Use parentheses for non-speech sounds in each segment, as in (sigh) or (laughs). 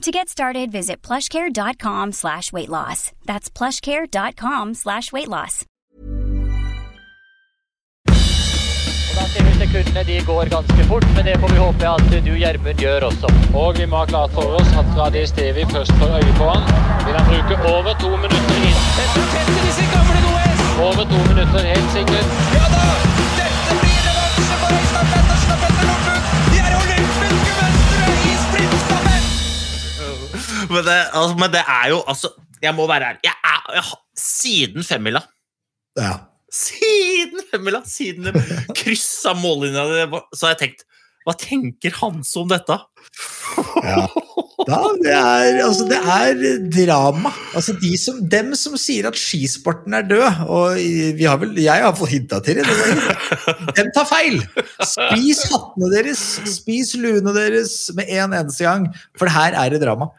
To get started, visit plushcare.com slash weight loss. That's plushcare.com slash weight loss. Da ser vi sekundene de går ganske fort, men det får vi håpe at du, Gjermund, gjør også. Og vi må ha klart for oss at fra det stedet vi først får øye på han. Vil han bruke over to minutter inn? Over to minutter, helt sikkert. Ja da! (laughs) Men det, altså, men det er jo altså Jeg må være ærlig. Jeg er, jeg, siden femmila Ja. Siden femmila! Siden de (laughs) kryssa mållinja, så har jeg tenkt Hva tenker Hans om dette? Ja. Da, det, er, altså, det er drama. Altså, de som, dem som sier at skisporten er død, og vi har vel, jeg har fått hinta til det, det dem tar feil! Spis hattene deres, spis luene deres med en eneste gang, for her er det drama.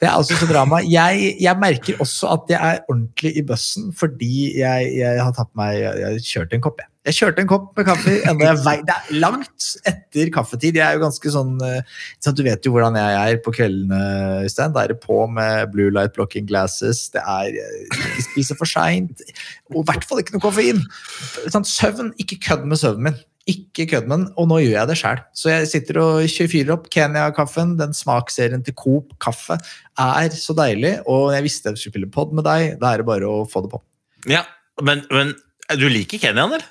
Det er altså så drama. Jeg, jeg merker også at jeg er ordentlig i bøssen fordi jeg, jeg har tatt meg Jeg, jeg kjørte en kopp, jeg. Jeg kjørte en kopp med kaffe. Vei, det er langt etter kaffetid. Jeg er jo ganske sånn eh, sånn, Du vet jo hvordan jeg er på kveldene, Øystein. Da er det på med blue light blocking glasses. Det er eh, Ikke spise for seint. Og i hvert fall ikke noe koffein. Søvn. Ikke kødd med søvnen min. Ikke kødd med den, og nå gjør jeg det sjøl. Så jeg sitter og fyrer opp Kenya-kaffen. Den smaksserien til Coop kaffe er så deilig. Og jeg visste jeg skulle spille pod med deg. Da er det bare å få det på. Ja, men, men du liker Kenyaen, eller?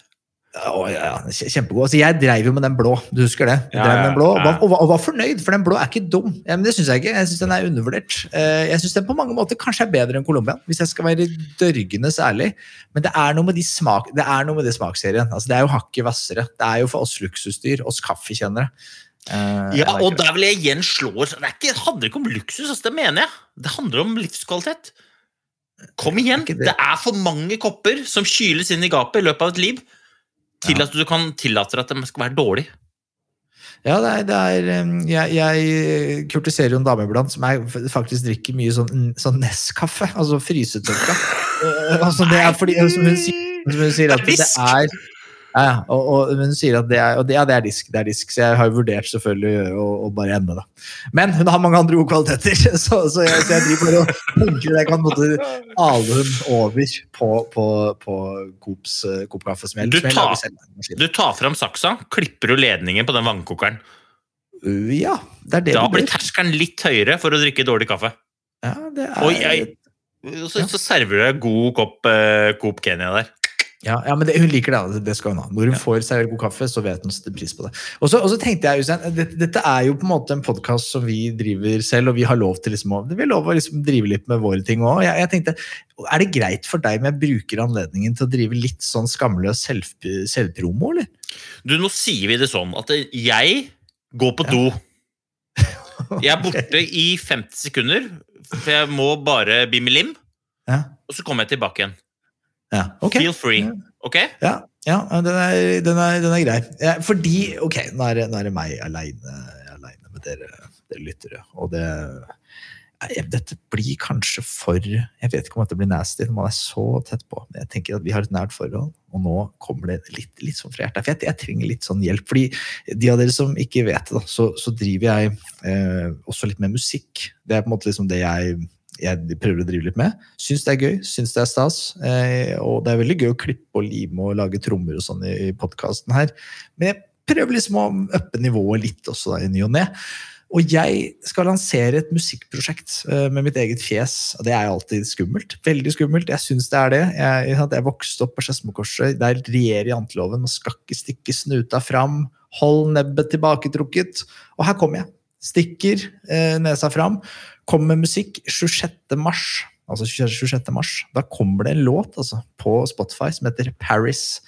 Å, ja, kjempegod. Altså, jeg dreiv jo med den blå, du husker det? Ja, med ja, den blå, og, var, og, var, og var fornøyd, for den blå er ikke dum. Ja, men det syns jeg ikke. Jeg syns den er undervurdert. Eh, Jeg syns den på mange måter kanskje er bedre enn Colombian, hvis jeg skal være dørgende ærlig. Men det er noe med, de smak, det er noe med det smaksserien. Altså, det er jo hakket hvassere. Det er jo for oss luksusdyr, oss kaffekjennere. Uh, Ja, og der vil jeg igjen slå Det, er ikke, handler ikke om luksus, altså, det mener jeg. Det handler om livskvalitet. Kom igjen! Det er for mange kopper som kyles inn i gapet i løpet av et liv til at du kan tillate deg at de skal være dårlige. Ja, det er, det er Jeg, jeg kurtiserer jo en dame iblant som er, faktisk drikker mye sånn, sånn Ness-kaffe. Altså frysetørka. (laughs) Eh, altså, det er fordi, som hun sier, som hun sier at Det det er ja, ja, og, og hun sier at det er, det, ja, det er disk, det er disk, så jeg har jo vurdert selvfølgelig å, gjøre- og, og bare ende da. Men hun har mange andre gode kvaliteter, (laughs) så, så, jeg, så jeg driver bare og tenker jeg kan måtte ale hun over på, på, på Coops Coop-kaffe som jeg, Du som jeg tar- maskinen. Du tar fram saksa, klipper du ledningen på den vannkokeren. Uh, Ja, det er det Da blir terskelen litt høyere for å drikke dårlig kaffe. Ja, det er, Og jeg, så, så serverer du deg god kopp eh, Coop Kenya der. Ja, ja, men det, hun liker det. altså, Det skal hun ha. Når hun får servert god kaffe, så vet hun å sette pris på det. Og så, og så tenkte jeg, Usain, dette, dette er jo på en måte en podkast som vi driver selv, og vi har lov til liksom, vi har lov å liksom drive litt med våre ting òg. Jeg, jeg tenkte, er det greit for deg om jeg bruker anledningen til å drive litt sånn skamløs selv, selvpromo, eller? Du, nå sier vi det sånn at jeg går på do. (laughs) Jeg er borte i 50 sekunder, for jeg må bare bli med lim. Ja, Og så kommer jeg tilbake igjen. Ja okay. Feel free. Ok? Ja, ja den, er, den, er, den er grei. Ja, fordi Ok, nå er det, nå er det meg aleine med dere, dere lyttere. Og det Dette blir kanskje for Jeg vet ikke om dette blir nasty når man er så tett på. Men jeg tenker at vi har et nært forhold, og nå kommer det litt, litt sånn fra hjertet. For jeg, jeg trenger litt sånn hjelp. fordi de av dere som ikke vet det, så, så driver jeg eh, også litt med musikk. Det er på en måte liksom det jeg jeg prøver å drive litt med. Syns det er gøy, syns det er stas. Eh, og det er veldig gøy å klippe og lime og lage trommer og sånn i, i podkasten her. Men jeg prøver liksom å uppe nivået litt også da, i ny og ne. Og jeg skal lansere et musikkprosjekt eh, med mitt eget fjes. og Det er alltid skummelt. Veldig skummelt. Jeg syns det er det. Jeg, jeg vokste opp på Skedsmokorset. Der regjerer janteloven. Man skal ikke stikke snuta fram. Hold nebbet tilbaketrukket. Og her kommer jeg. Stikker eh, nesa fram. Kommer med musikk 26. mars. Altså 26. mars. Da kommer det en låt altså, på Spotify som heter Paris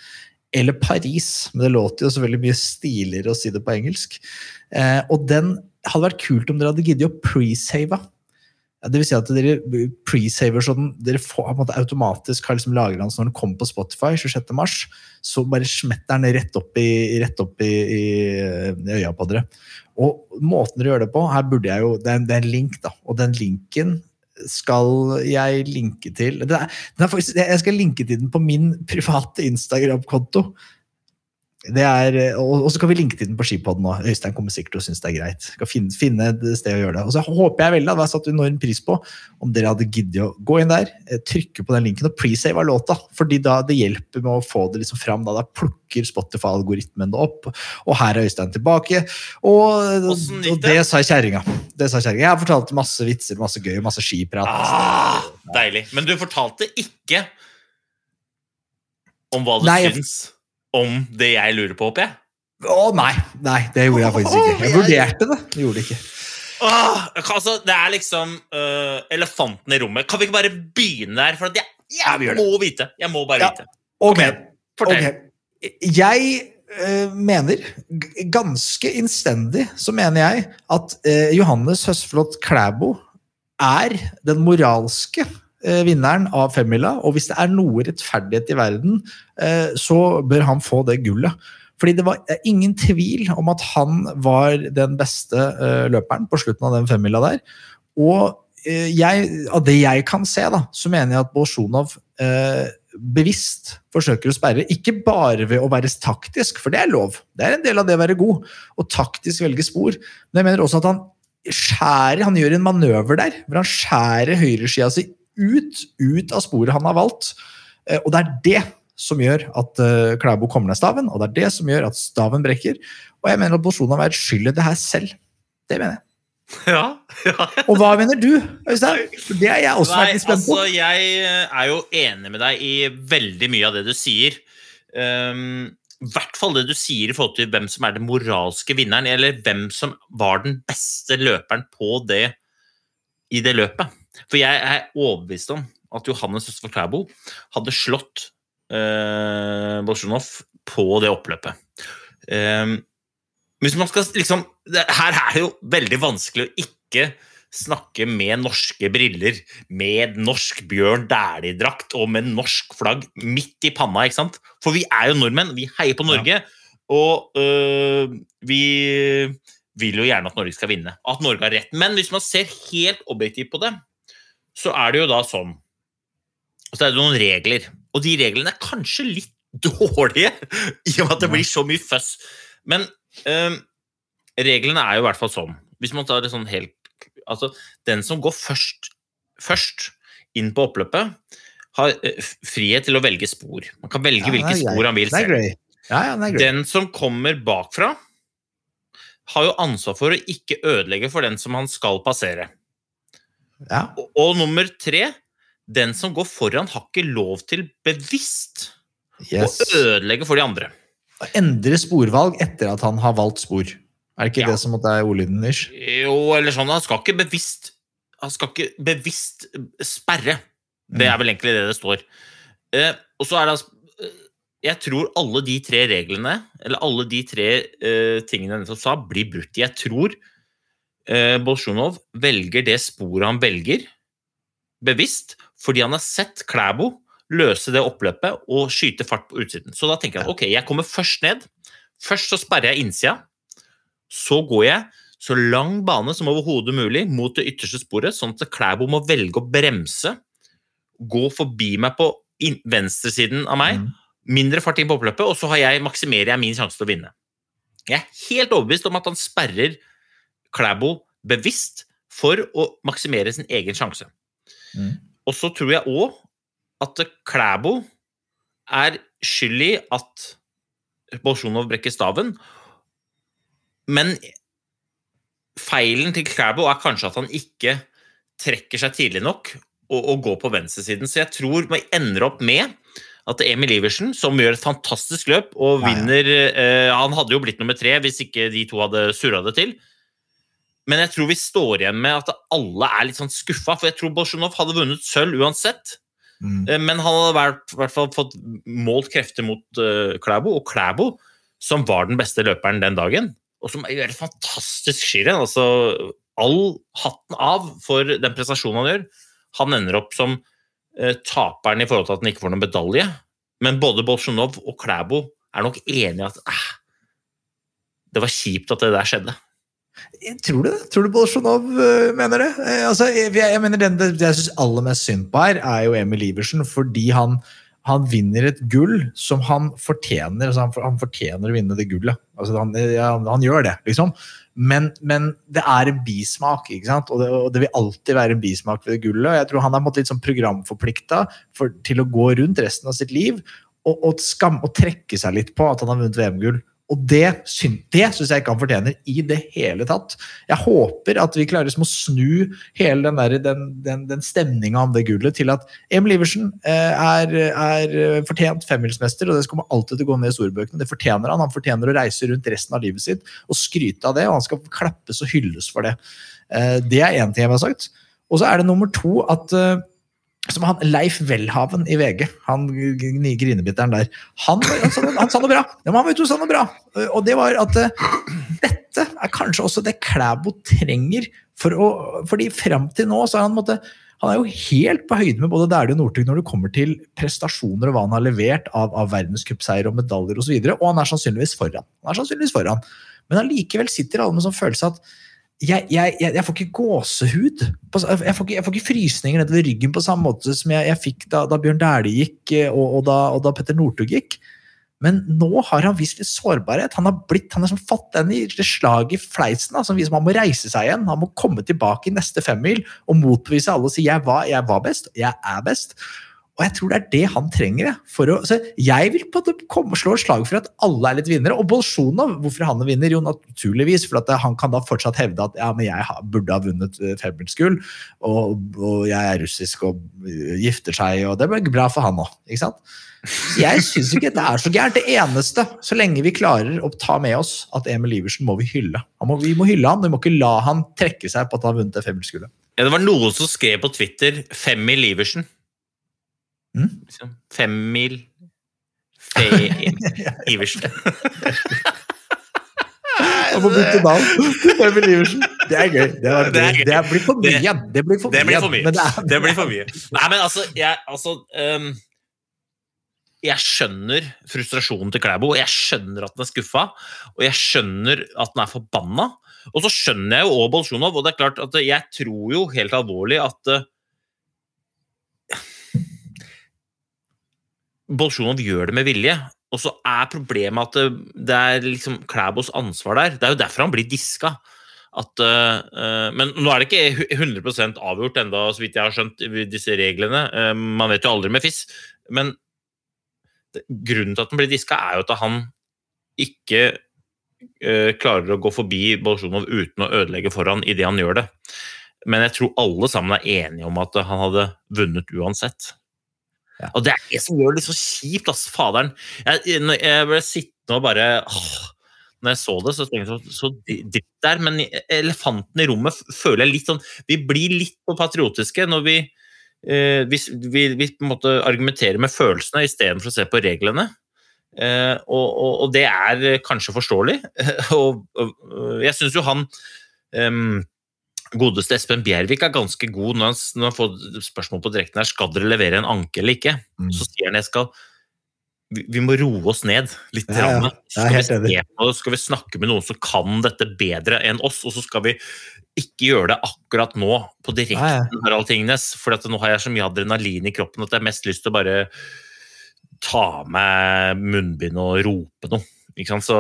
eller Paris, men det låter jo så veldig mye stiligere å si det på engelsk. Eh, og den hadde vært kult om dere hadde giddet å pre-save. Det vil si at dere pre-saver sånn dere får, på en måte, automatisk har liksom lagra den så når den kommer på Spotify 26. mars, så bare smetter den rett opp i, rett opp i, i, i øya på dere. Og måten dere gjør det på, her burde jeg jo, det er, det er en link, da, og den linken skal jeg linke til er faktisk, Jeg skal linke til den på min private Instagram-konto. Det er, og, så kan vi linke til den på Skipodden òg. Øystein kommer sikkert til å synes det er greit. Skal finne, finne, et sted å gjøre det. Og så håper jeg veldig, at det har satt enorm pris på, om dere hadde giddet å gå inn der, eh, trykke på den linken og presave av låta. fordi da det hjelper med å få det liksom fram. Da, da plukker Spotify-algoritmen det opp. Og her er Øystein tilbake. Og, og det sa kjerringa. Det sa kjerringa. Jeg har fortalt masse vitser, masse gøy, masse skiprat. Ah, deilig. Men du fortalte ikke om hva du Nei, syns om det jeg lurer på, håper jeg? Å nei, nei, det gjorde jeg faktisk ikke. Jeg vurderte det, jeg gjorde det ikke. Åh, altså, det er liksom uh, elefanten i rommet. Kan vi ikke bare begynne der? For jeg, jeg ja, må vite. Jeg må bare ja. vite. Ok. okay. Jeg uh, mener, ganske innstendig, så mener jeg at uh, Johannes Høsflot Klæbo er den moralske vinneren av femmila. Og hvis det er noe rettferdighet i verden, eh, så bør han få det gullet. Fordi det var ingen tvil om at han var den beste eh, løperen på slutten av den femmila der. Og jeg, av det jeg kan se, da, så mener jeg at Bolsjunov eh, bevisst forsøker å sperre. Ikke bare ved å være taktisk, for det er lov. Det er en del av det å være god. Og taktisk velge spor. Men jeg mener også at han skjærer, han gjør en manøver der, hvor han skjærer høyresida si ut, ut av sporet han har valgt. Eh, og det er det som gjør at uh, Klæbo kommer ned staven, og det er det som gjør at staven brekker. Og jeg mener at Bolsjunov er skyld i det her selv. Det mener jeg. (laughs) Ja, ja. Og hva mener du, Øystein? Det er jeg også Nei, spent på. Altså, jeg er jo enig med deg i veldig mye av det du sier. Um, I hvert fall det du sier i forhold til hvem som er den moralske vinneren, eller hvem som var den beste løperen på det i det løpet. For jeg er overbevist om at Johannes Østfold Klæbo hadde slått eh, Bolsjunov på det oppløpet. Eh, hvis man skal liksom Her er det jo veldig vanskelig å ikke snakke med norske briller, med norsk Bjørn Dæhlie-drakt og med norsk flagg midt i panna. ikke sant? For vi er jo nordmenn, vi heier på Norge. Ja. Og øh, vi vil jo gjerne at Norge skal vinne, at Norge har rett. Men hvis man ser helt objektivt på det, så er det jo da sånn Og så er det noen regler. Og de reglene er kanskje litt (laughs) dårlige, i og med at det blir så mye føss. Men øh, reglene er jo i hvert fall sånn. Hvis man tar det sånn helt Altså, den som går først, først inn på oppløpet, har øh, frihet til å velge spor. Man kan velge ja, hvilke spor han vil selv. Ja, ja, den som kommer bakfra, har jo ansvar for å ikke ødelegge for den som han skal passere. Ja. Og, og, nummer tre den som går foran, har ikke lov til bevisst yes. å ødelegge for de andre. Å endre sporvalg etter at han har valgt spor. Er det ikke ja. det som er ordlyden deres? Jo, eller sånn, han skal ikke bevisst Han skal ikke bevisst sperre. Det er vel egentlig det det står. Eh, og så er det altså eh, Jeg tror alle de tre reglene, eller alle de tre eh, tingene jeg nettopp sa, blir brutt. Jeg tror eh, Bolsjunov velger det sporet han velger, bevisst, fordi han har sett Klæbo løse det oppløpet og skyte fart på utsiden. Så da tenker han ok, jeg kommer først ned. Først så sperrer jeg innsida. Så går jeg så lang bane som overhodet mulig mot det ytterste sporet, sånn at Klæbo må velge å bremse, gå forbi meg på venstresiden av meg, mm. mindre fart inn på oppløpet, og så jeg, maksimerer jeg min sjanse til å vinne. Jeg er helt overbevist om at han sperrer Klæbo bevisst for å maksimere sin egen sjanse. Mm. Og så tror jeg òg at Klæbo er skyld i at Bolsjunov brekker staven, men feilen til Klæbo er kanskje at han ikke trekker seg tidlig nok og, og går på venstresiden. Så jeg tror vi ender opp med at Emil Iversen, som gjør et fantastisk løp og Ja, ja. vinner eh, Han hadde jo blitt nummer tre hvis ikke de to hadde surra det til. Men jeg tror vi står igjen med at alle er litt sånn skuffa, for jeg tror Bolsjunov hadde vunnet sølv uansett. Mm. Eh, Men han hadde i hvert fall fått målt krefter mot uh, Klæbo, og Klæbo, som var den beste løperen den dagen, og som gjør et fantastisk skirenn. Altså, all hatten av for den prestasjonen han gjør. Han ender opp som uh, taperen i forhold til at han ikke får noen medalje. Men både Bolsjunov og Klæbo er nok enige i at eh, det var kjipt at det der skjedde. Jeg tror det. Tror du Bolsjunov øh, mener det? Eh, Altså, jeg, jeg mener den det jeg syns aller mest synd på her, er jo Emil Iversen, fordi han, han vinner et gull som han fortjener. Altså han, han fortjener å vinne det gullet. Altså han, han, han gjør det, liksom. Men, men det er en bismak, ikke sant? Og det, og det vil alltid være en bismak ved det gullet. Jeg tror han er litt sånn programforplikta til å gå rundt resten av sitt liv og, og, skam, og trekke seg litt på at han har vunnet VM-gull. Og det, syn- det syns jeg ikke han fortjener i det hele tatt. Jeg håper at vi klarer liksom å snu hele den, der, den, den, den stemninga om det gullet til at Emil Iversen eh, er, er eh, fortjent femmilsmester, og det kommer alltid til å gå ned i storbøkene. Det fortjener han. Han fortjener å reise rundt resten av livet sitt og skryte av det, og han skal klappes og hylles for det. Eh, det er én ting jeg vil ha sagt. Og så er det nummer to at som han, Leif Welhaven i VG, han nye grinebitteren der, han, han, sa, noe- han sa noe bra. Ja, han vet jo sa noe bra. Og det var at eh, dette er kanskje også det Klæbo trenger. For å, fordi fram til nå så har han måtte, han er jo helt på høyde med både Dæhlie og Northug når det kommer til prestasjoner og hva han har levert av, av verdenscupseier og medaljer osv. Og, så videre, og han er sannsynligvis foran. Han er sannsynligvis foran. Men allikevel sitter alle med sånn følelse at jeg, jeg, jeg, får ikke gåsehud. Jeg får ikke, jeg får ikke frysninger nedover ryggen på samme måte som jeg, fikk da, da Bjørn Dæhlie gikk, eh, og, og, da, og da Petter Northug gikk. Men nå har han vist litt sårbarhet. Han har blitt, han har som fått den i slaget i fleisen. Da, Han må reise seg igjen. Han må komme tilbake i neste femmil og motbevise alle og si jeg var, jeg var best, jeg er best. Og jeg tror det er det han trenger. jeg, å, jeg vil på måte komme, slå et slag for at alle er litt vinnere. Og Bolsjunov, hvorfor han vinner? Jo, naturligvis, for han kan da fortsatt hevde at ja, men jeg burde ha vunnet eh, femmilsgull, og, og jeg er russisk og eh, gifter seg, og det blir bra for han òg. Jeg syns ikke det er så gærent. Det eneste, så lenge vi klarer å ta med oss at Emil Iversen må vi hylle. Må, vi må hylle han, vi må ikke la han trekke seg på at han har vunnet det femmilsgullet. Ja, det var noen som skrev på Twitter 'Femmil Iversen'. Mm. Liksom, Femmil Fe (laughs) Iversen. (laughs) Han må bytte navn. Emil Iversen. Det er gøy. Det, er, Det er gøy. det blir for mye. Det- Det blir for Det mye. blir for mye. men det Det blir for mye. Nei, men altså, jeg, altså um, Jeg skjønner frustrasjonen til Klæbo, jeg skjønner at den er skuffa, og jeg skjønner at den er forbanna. Og så skjønner jeg jo òg Bolsjunov, og det er klart at jeg tror jo helt alvorlig at Bolsjunov gjør det med vilje. Og så er problemet at det, det er liksom Klæbos ansvar der. Det er jo derfor han blir diska. At, eh, eh, men nå er det ikke 100% avgjort enda, så vidt jeg har skjønt, disse reglene. Uh, man vet jo aldri med FIS. Men det, grunnen til at han blir diska, er jo at han ikke uh, klarer å gå forbi Bolsjunov uten å ødelegge foran idet han gjør det. Men jeg tror alle sammen er enige om at han hadde vunnet uansett. Og det er det som gjør det så kjipt, ass, faderen. Jeg, jeg ble sittende og bare åh, Når jeg så det, så tenkte jeg så, dritt der, men elefanten i rommet føler jeg litt sånn Vi blir litt for patriotiske når vi eh, vi, vi, vi på en måte argumenterer med følelsene istedenfor å se på reglene. Eh, og, og, og det er kanskje forståelig. (laughs) og, og jeg syns jo han em, godeste Espen Bjervik er ganske god når han, når han får spørsmål på direkten her skal dere levere en anke eller ikke. Mm. Så sier han jeg skal vi, vi må roe oss ned litt. Ja, ja. skal, vi på, skal vi snakke med noen som kan dette bedre enn oss, og så skal vi ikke gjøre det akkurat nå på direkten. Harald Tingnes. For at nå har jeg så mye adrenalin i kroppen at jeg har mest lyst til å bare ta meg munnbind og rope noe. Ikke sant? Så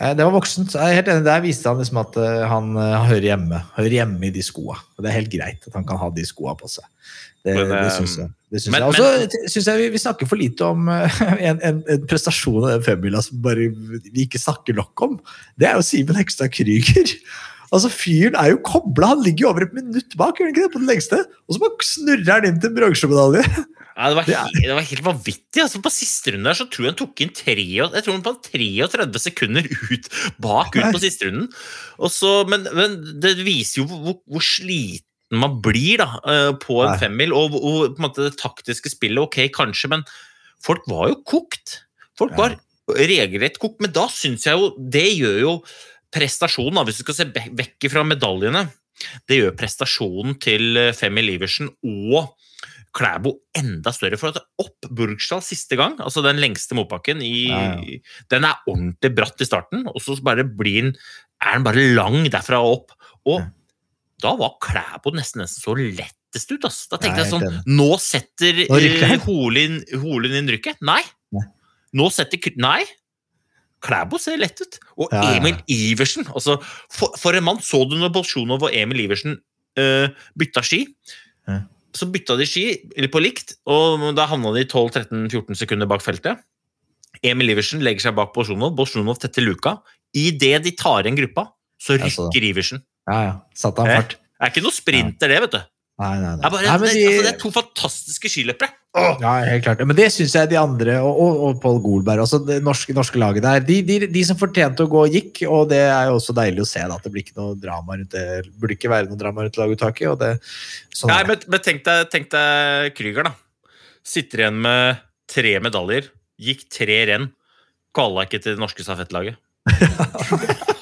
Eh, Det var voksent. Jeg er helt enig. Der viste han liksom at eh, han, eh, han hører hjemme hører hjemme i de skoa. Og det er helt greit at han kan ha de skoa på seg. Det, Men, det eh, syns jeg. Det syns men- jeg. Og så syns jeg vi, vi snakker for lite om eh, (laughs) en, en, en prestasjon av den femmila som bare vi ikke snakker nok om. Det er jo Simen Hekstad Krüger. (laughs) Altså, Fyren er jo kobla, han ligger jo over et minutt bak, gjør han ikke det, på den lengste? Og så bare snurrer han inn til en bronsemedalje. (laughs) Ja, det, var helt, det var helt vanvittig. Altså, på siste runde der så tror jeg han tok inn tre, jeg tror han på 33 sekunder ut bak ut på siste runden. Og så, men, men det viser jo hvor, hvor sliten man blir da, eh, på en femmil. Og, og måte det taktiske spillet, ok, kanskje, men folk var jo kokt. Folk var regelrett kokt. Men da syns jeg jo Det gjør jo prestasjonen, da, hvis du skal se vekk fra medaljene, det gjør prestasjonen til eh, Femi Liversen og Klæbo enda større. For at opp Burgstall siste gang, altså den lengste motbakken, i, Ja, den er ordentlig bratt i starten, og så bare blir den, er den bare lang derfra og opp. Og Ja. da var Klæbo nesten, nesten så lettest ut. Altså. Da tenkte Jeg jeg sånn Nå setter eh. Holin, Holin inn rykket. Nei. Nei. Nå setter Nei. Klæbo ser lett ut. Og Ja, ja, ja. Emil Iversen altså, for, for en mann så du når Bolsjunov og Emil Iversen uh, bytta ski. Så bytta de ski eller på likt, og da havna de 12-13-14 sekunder bak feltet. Emil Iversen legger seg bak Bolsjunov. Bolsjunov tetter luka. Idet de tar igjen gruppa, så rykker Iversen. Ja, ja. Satt han Eh? fart. Det er ikke noe sprinter, det, vet du. Nei, nei, nei. bare, Nei, men det, de- altså, det er to fantastiske skiløpere. Åh! Ja, helt klart. Men det syns jeg de andre, og, og, og Pål Golberg, også det norske, norske laget der, de, de, de som fortjente å gå, gikk. Og det er jo også deilig å se da, at det blir ikke noe drama rundt det. Det burde ikke være noe drama rundt laguttaket. Og det, sånn Nei, men, men tenk deg, tenk deg Krüger, da. Sitter igjen med tre medaljer. Gikk tre renn. Kvala ikke til det norske stafettlaget. (laughs)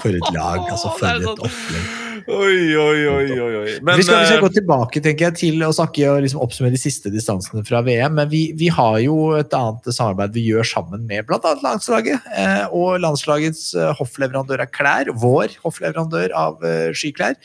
For et lag, altså. For et sånn- opplegg. Oi, oi, oi, oi. Men, vi, skal, vi skal eh, gå tilbake tenker jeg, til å snakke og liksom oppsummere de siste distansene fra VM. Men vi, vi har jo et annet samarbeid vi gjør sammen med bl.a. landslaget. Eh, og landslagets eh, hoffleverandør av klær, vår hoffleverandør av skiklær,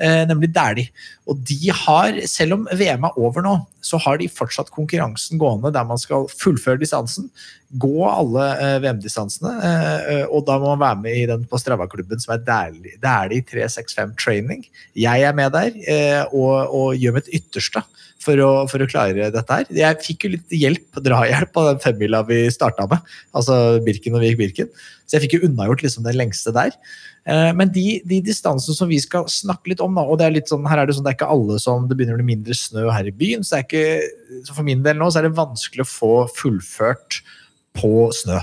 eh, nemlig Dæhlie. Og de har, selv om VM er over nå, så har de fortsatt konkurransen gående der man skal fullføre distansen. Gå alle eh, VM-distansene, eh, og da må man være med i den på Strava-klubben som er Dæhlie Dæhlie 365 Training. Jeg er med der eh, og, og gjør mitt ytterste for å, for å klare dette her. Jeg fikk jo litt hjelp, drahjelp av den femmila vi starta med, altså Birken og Vik Birken. Så jeg fikk jo unnagjort liksom den lengste der. Eh, Men de, de distansene som vi skal snakke litt om, da, og det er litt sånn, her er det sånn, det er ikke alle som det begynner å bli mindre snø her i byen, så, ikke, så for min del nå så er det vanskelig å få fullført på snø.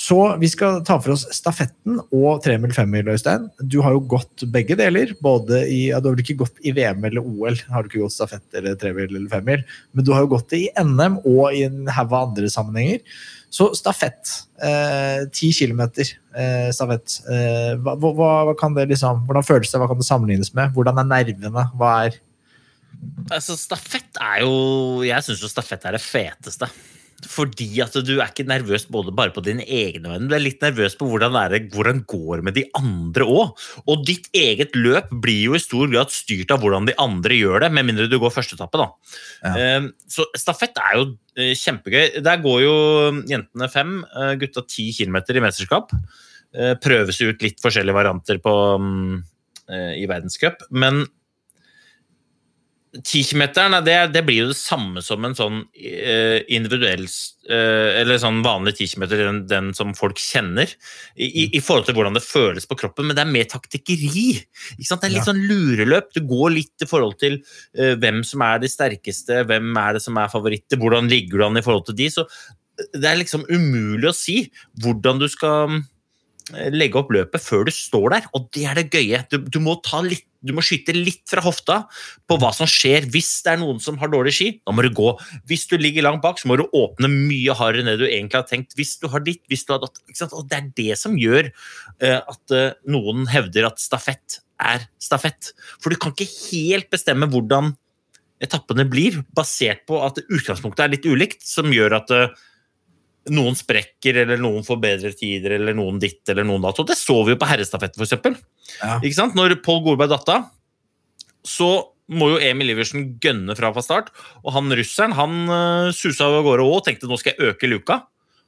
Så vi skal ta for oss stafetten og tremil femmil, Øystein. Du har jo gått begge deler. både i, ja, Du har vel ikke gått i VM eller OL, har du ikke gått stafett eller tremil eller femmil, men du har jo gått det i NM og i en haug av andre sammenhenger. Så stafett. eh, Ti kilometer eh, stafett. Eh, hva, hva, hva kan det liksom, hvordan føles det? Hva kan det sammenlignes med? Hvordan er nervene? Hva er Altså, stafett er jo Jeg syns jo stafett er det feteste. Fordi at du er ikke nervøs både bare på dine egne vegne, du er litt nervøs på hvordan det er, hvordan går med de andre òg. Og ditt eget løp blir jo i stor grad styrt av hvordan de andre gjør det, med mindre du går første etappe, da. Ja. Eh, Så stafett er jo eh, kjempegøy. Der går jo jentene fem, eh, gutta ti kilometer i mesterskap. Eh, Prøves ut litt forskjellige varianter på, mm, i verdenscup, men Tikimeteren, det, det blir jo det samme som en sånn eh, individuell eh, Eller sånn vanlig tikimeter, den, den som folk kjenner, i, i, i forhold til hvordan det føles på kroppen, men det er mer taktikkeri. Det er litt sånn lureløp. Du går litt i forhold til uh, hvem som er de sterkeste, hvem er det som er favoritter, hvordan ligger du an i forhold til de. Så det er liksom umulig å si hvordan du skal legge opp løpet før du står der, og det er det gøye. Du, du må ta litt du må skyte litt fra hofta på hva som skjer hvis det er noen som har dårlig ski. Da må du gå. Hvis du ligger langt bak, så må du åpne mye hardere enn det du egentlig har tenkt. Hvis du har ditt, hvis du har datt. Og det er det som gjør eh, at eh, noen hevder at stafett er stafett. For du kan ikke helt bestemme hvordan etappene blir, basert på at utgangspunktet er litt ulikt, som gjør at eh, noen sprekker, eller noen får bedre tider, eller noen ditt, eller noen dato. Og det så vi jo på herrestafetten, f.eks. Ja. Ikke sant? Når Pål Golberg datt av, så må jo Emil Iversen gønne fra fra start. Og han russeren han uh, susa av gårde òg og tenkte nå skal jeg øke luka.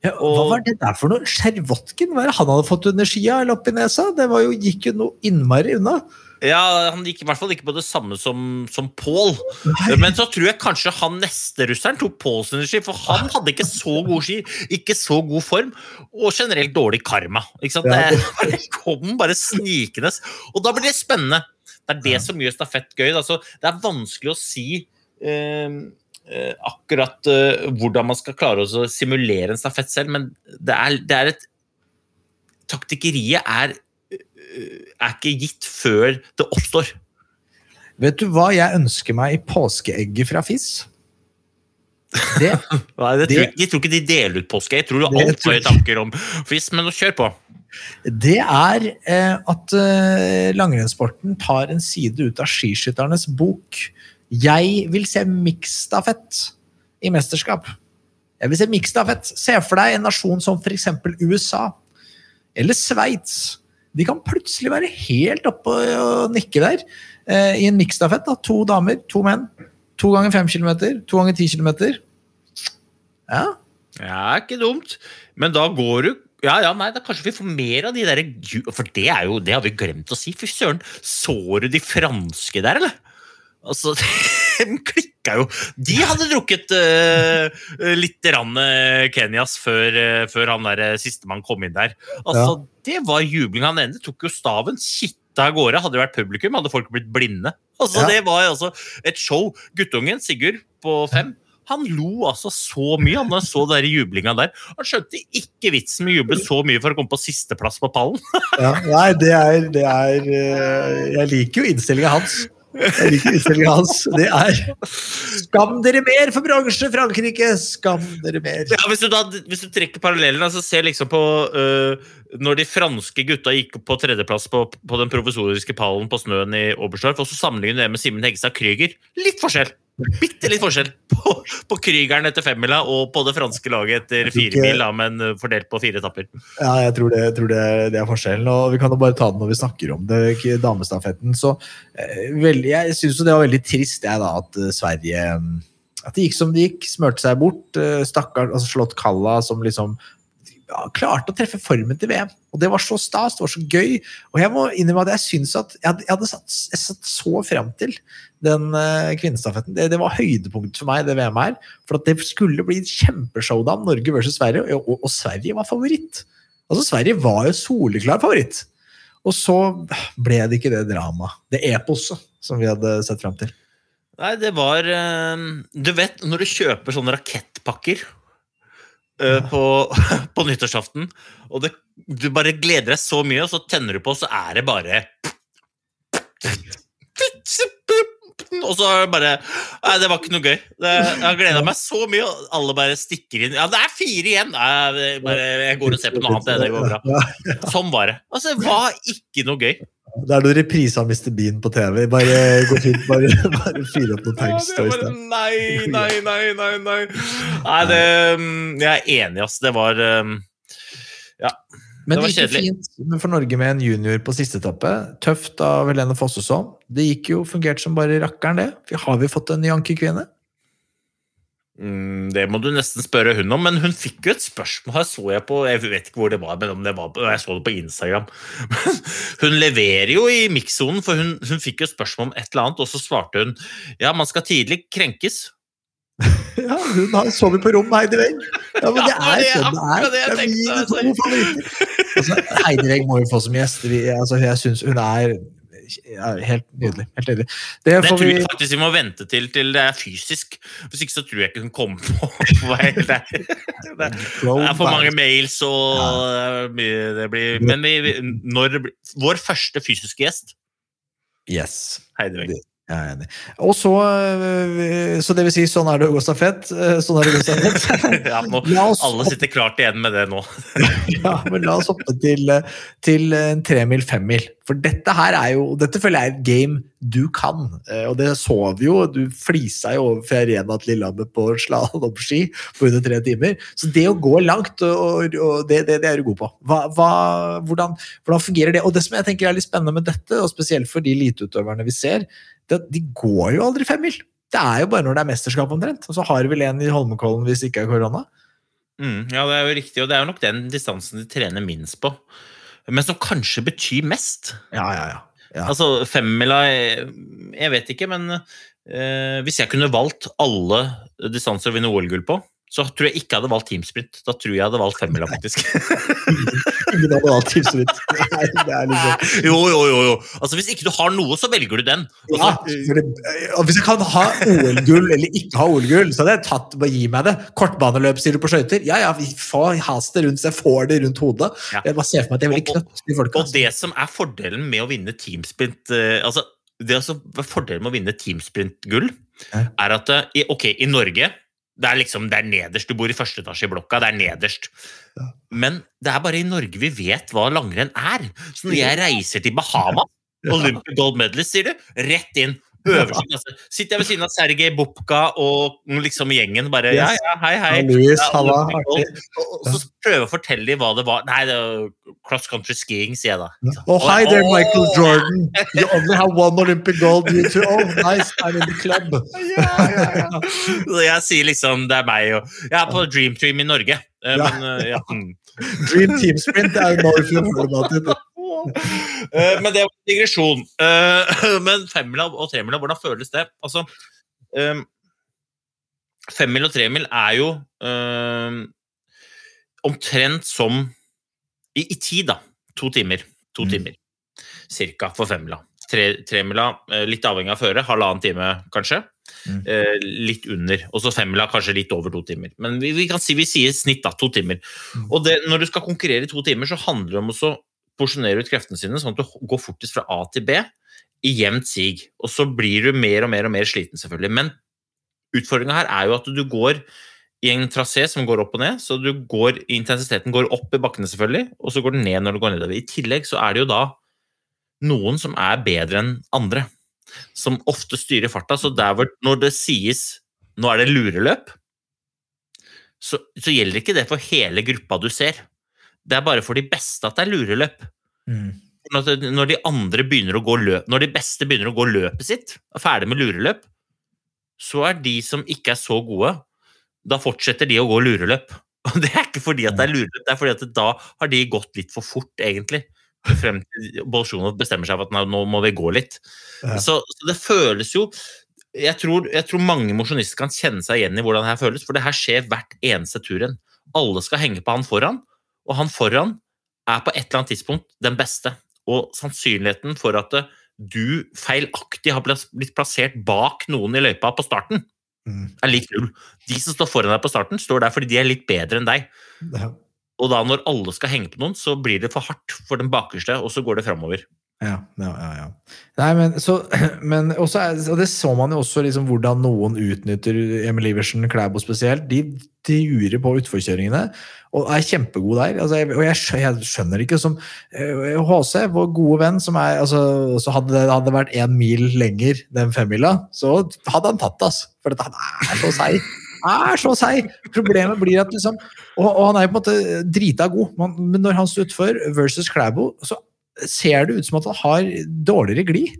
Ja, hva var det der for noe? Skjervotken? Hva er det han hadde fått under skia eller oppi nesa? Det var jo, gikk jo noe innmari unna. Ja, Han gikk i hvert fall ikke på det samme som, som Paul. Men så tror jeg kanskje han neste russeren tok Pål sine ski, for han hadde ikke så gode ski, ikke så god form, og generelt dårlig karma. Ikke sant? Ja. Det kom bare snikende. Og da blir det spennende. Det er det som gjør stafett gøy. Altså, det er vanskelig å si eh, eh, akkurat eh, hvordan man skal klare å simulere en stafett selv, men det er, det er et Taktikkeriet er, er ikke gitt før det oppstår. Vet du hva jeg ønsker meg i påskeegget fra FIS? Det, (laughs) Nei, det Det- tror, jeg tror ikke de deler ut påske. Jeg tror du alt har tanker om Fiss, men kjør på. det er eh, at eh, langrennssporten tar en side ut av skiskytternes bok. Jeg vil se miksstafett i mesterskap. Jeg vil se miksstafett. Se for deg en nasjon som f.eks. USA eller Sveits. De kan plutselig være helt oppe og nikke der eh, i en miksstafett. da. To damer, to menn. To ganger fem kilometer, to ganger ti kilometer. Ja, Ja, ikke dumt. Men da går du ja, ja, nei, da Kanskje vi får mer av de der For det er jo, det har vi glemt å si. Fy søren, så du de franske der, eller? Altså, (laughs) De klikka jo. De hadde drukket uh, litt rann, uh, Kenyas før, uh, før han der sistemann kom inn der. Altså, Det var jubling. Han ene tok jo staven, kitta av gårde. Hadde det vært publikum, hadde folk blitt blinde. Altså, Ja. Det var altså et show. Guttungen, Sigurd, på fem, han lo altså så mye han så den jublinga der. Han skjønte ikke vitsen med å juble så mye for å komme på sisteplass på pallen. Ja, nei, det er, det er eh, Jeg liker jo innstillinga hans. Jeg liker innstillinga hans. Det er Skam dere mer for bransje, Frankrike! Skam dere mer. Ja, hvis, du da, hvis du trekker parallellen, altså se liksom på uh, når de franske gutta gikk på tredjeplass på, på den provisoriske pallen på snøen i Oberstdorf, og så sammenligner du det med Simen Hegstad Krüger. Litt forskjell! Bitte litt forskjell på, på Krügeren etter femmila og på det franske laget etter Jeg tror fire ikke- mil, da, men øh, fordelt på fire etapper. Ja, jeg tror, det, jeg tror det, det er forskjellen. Og vi kan jo bare ta det når vi snakker om det, damestafetten. Så eh, veldig, jeg syns jo det var veldig trist, jeg, da, at eh, Sverige mm, At det gikk som det gikk. Smørte seg bort. eh, Stakkar, altså slått Kalla, som liksom ja, klarte å treffe formen til VM. Og det var så stas, det var så gøy. Og jeg må innrømme at jeg syns at jeg hadde, jeg hadde satt, jeg satt så frem til den uh, kvinnestafetten. Det, det var høydepunktet for meg, det VM her. For at det skulle bli kjempeshowdown, Norge versus Sverige, og, og, og Sverige var favoritt. Altså, Sverige var jo soleklar favoritt. Og så ble det ikke det dramaet, det eposet, som vi hadde sett frem til. Nei, det var øh, Du vet, når du kjøper sånne rakettpakker øh, på, (laughs) på nyttårsaften, og det, du bare gleder deg så mye, og så tenner du på, og så er det bare Og så det bare Nei, det var ikke noe gøy. Jeg har gleda meg så mye, og alle bare stikker inn. Ja, det er fire igjen! Nei, bare, jeg går og ser på noe annet. Det, går bra. Sånn var det. Altså, det var ikke noe gøy. Det er noe repriser av Mr. Bean på TV. Bare gå fint, bare, bare fyre opp noen tanks. Ja, det nei, nei, nei, nei, nei. Nei, det mm, Jeg er enig, ass. Det var um, Men Det det gikk jo fint for Norge med en junior på siste etappe. Tøft av Helene Fossesson. Det gikk jo fungert som bare rakkeren, det. Har vi fått en Yankee-kvinne? mm, Det må du nesten spørre hun om, men hun fikk jo et spørsmål her, så jeg på Jeg vet ikke hvor det var, men om det var på, jeg så det på Instagram. (laughs) Men hun leverer jo i mikssonen, for hun, hun fikk jo et spørsmål om et eller annet, og så svarte hun ja, man skal tidlig krenkes. (laughs) Ja, hun har sovet på rom med Heidi Weng. Ja, men det er sånn det er. det er mine altså. to favoritter. (laughs) Altså, Heidi Weng må jo få som gjest. Vi, altså, jeg syns hun er ja, helt nydelig. Helt nydelig. Det Det tror vi jeg faktisk vi må vente til, til det er fysisk. Hvis ikke så tror jeg ikke hun kommer på. (laughs) for det, er. Det er for mange mails og det mye det blir Men vi, vi- når det blir Vår første fysiske gjest, Yes. Heidi Weng. Jeg er enig. Og så, øh, så det vil si, sånn er det å gå stafett. øh, Sånn er det å gå stafett. (laughs) Ja, nå, alle sitter klart igjen med det nå. (laughs) Ja, men la oss hoppe til, eh, til en tremil, femmil. For dette her er jo Dette føler jeg er et game du kan. Eh, Og det så vi jo. Du flisa jo over fra Arena til Lillehammer på slalåmski på under tre timer. Så det å gå langt, og, og det, det, det er du god på. Hva, hva, hvordan, hvordan fungerer det? Og det som jeg tenker er litt spennende med dette, og spesielt for de eliteutøverne vi ser, det, at de går jo aldri femmil. Det er jo bare når det er mesterskap omtrent. Og så har vi vel en i Holmenkollen hvis det ikke er korona. Mm, ja, det er jo riktig, og det er jo nok den distansen de trener minst på. Men som kanskje betyr mest. Ja, ja, ja. Ja. Altså, femmila Jeg vet ikke, men eh, hvis jeg kunne valgt alle distanser å vinne OL-gull på, så tror jeg ikke jeg hadde valgt teamsprint. Da tror jeg jeg hadde valgt femmila, faktisk. (laughs) Ingen hadde valgt teamsprint. (laughs) Nei, det er liksom jo, jo, jo, jo. Altså, hvis ikke du har noe, så velger du den. ja, Altså, det, og Hvis jeg kan ha OL-gull eller ikke ha OL-gull, så hadde jeg tatt bare gi meg det. Kortbaneløp sier du på skøyter. Ja, ja, vi får has det rundt, så jeg får det rundt hodet. Ja. Jeg bare ser for meg at jeg er veldig Og- knøtt de folka. Og det som er fordelen med å vinne teamsprint eh, altså, det er altså Fordelen med å vinne teamsprint-gull er at eh, i, ok, i Norge det er liksom, det er nederst. Du bor i første etasje i blokka. Det er nederst. Ja. Men det er bare i Norge vi vet hva langrenn er. Så når jeg reiser til Bahama, (laughs) Olympic Gold Medalist, sier du, rett inn. Klasse. Sitter jeg ved siden av Sergej Bubka og liksom gjengen bare Ja, ja, hei, hei. Louis, Ja, halla. Og, så prøver jeg å fortelle dem hva det var. Nei, det var cross country skiing, sier jeg da. Oh, hi there, Michael Jordan. (laughs) You only have one Olympic gold. You too. Oh, nice. I'm in the club. Ja, ja, Så jeg sier liksom det er meg og Jeg er på Dream Team i Norge. eh, Ja. Men, eh, ja. mm. Dream team sprint er jo Northfield Formatet. Eh, (laughs) Men det var en digresjon. Eh, (laughs) Men femmila og tremila, hvordan føles det? Altså eh, Femmil og tremil er jo eh, omtrent som i, I tid, da. To timer. To Mm. timer cirka for femmila. Tre, tremila, eh, litt avhengig av føre, halvannen time kanskje. Mm. Eh, litt under. Og så femmila kanskje litt over to timer. Men vi, vi kan si vi sier snitt, da. To timer. Mm. Og det, når du skal konkurrere i to timer, så handler det om å porsjonere ut kreftene sine, sånn at du går fortest fra A til B i jevnt sig. Og så blir du mer og mer og mer sliten, selvfølgelig. Men utfordringa her er jo at du går i en trasé som går opp og ned, så går, intensiteten går opp i bakkene, selvfølgelig, og så går den ned når du går nedover. I tillegg så er det jo da noen som er bedre enn andre, som ofte styrer farta. Så hvor, når det sies nå er det lureløp, så, så gjelder ikke det for hele gruppa du ser. Det er bare for de beste at det er lureløp. Mm. Når de andre begynner å gå løp, når de beste begynner å gå løpet sitt, er ferdig med lureløp, så er de som ikke er så gode, da fortsetter de å gå lureløp. (laughs) Og det er ikke fordi at det er lureløp, det er fordi at da har de gått litt for fort, egentlig. Frem til Bolsjunov bestemmer seg for at nå, må vi gå litt. Ja. Så, så det føles jo jeg tror, jeg tror mange mosjonister kan kjenne seg igjen i hvordan det her føles, for det her skjer hvert eneste turrenn. Alle skal henge på han foran, og han foran er på et eller annet tidspunkt den beste. Og sannsynligheten for at du feilaktig har blitt plassert bak noen i løypa på starten, Mm. er lik null. De som står foran deg på starten, står der fordi de er litt bedre enn deg. Ja. Og da når alle skal henge på noen, så blir det for hardt for den bakerste, og så går det framover. Ja, ja, ja. Nei, men, så, (clears throat) men også og det så man jo også liksom hvordan noen utnytter Emil Iversen, Klæbo spesielt. De durer på utforkjøringene og er kjempegode der. Altså, jeg, og jeg, jeg skjønner ikke som eh, HC, vår gode venn, som er altså, så Hadde det hadde vært én mil lenger den femmila, så hadde han tatt det, altså. For han er så seig. Er så seig! Problemet blir at liksom Og, og han er på en måte drita god, men når han står utfor versus Klæbo, så ser det ut som at han har dårligere glid.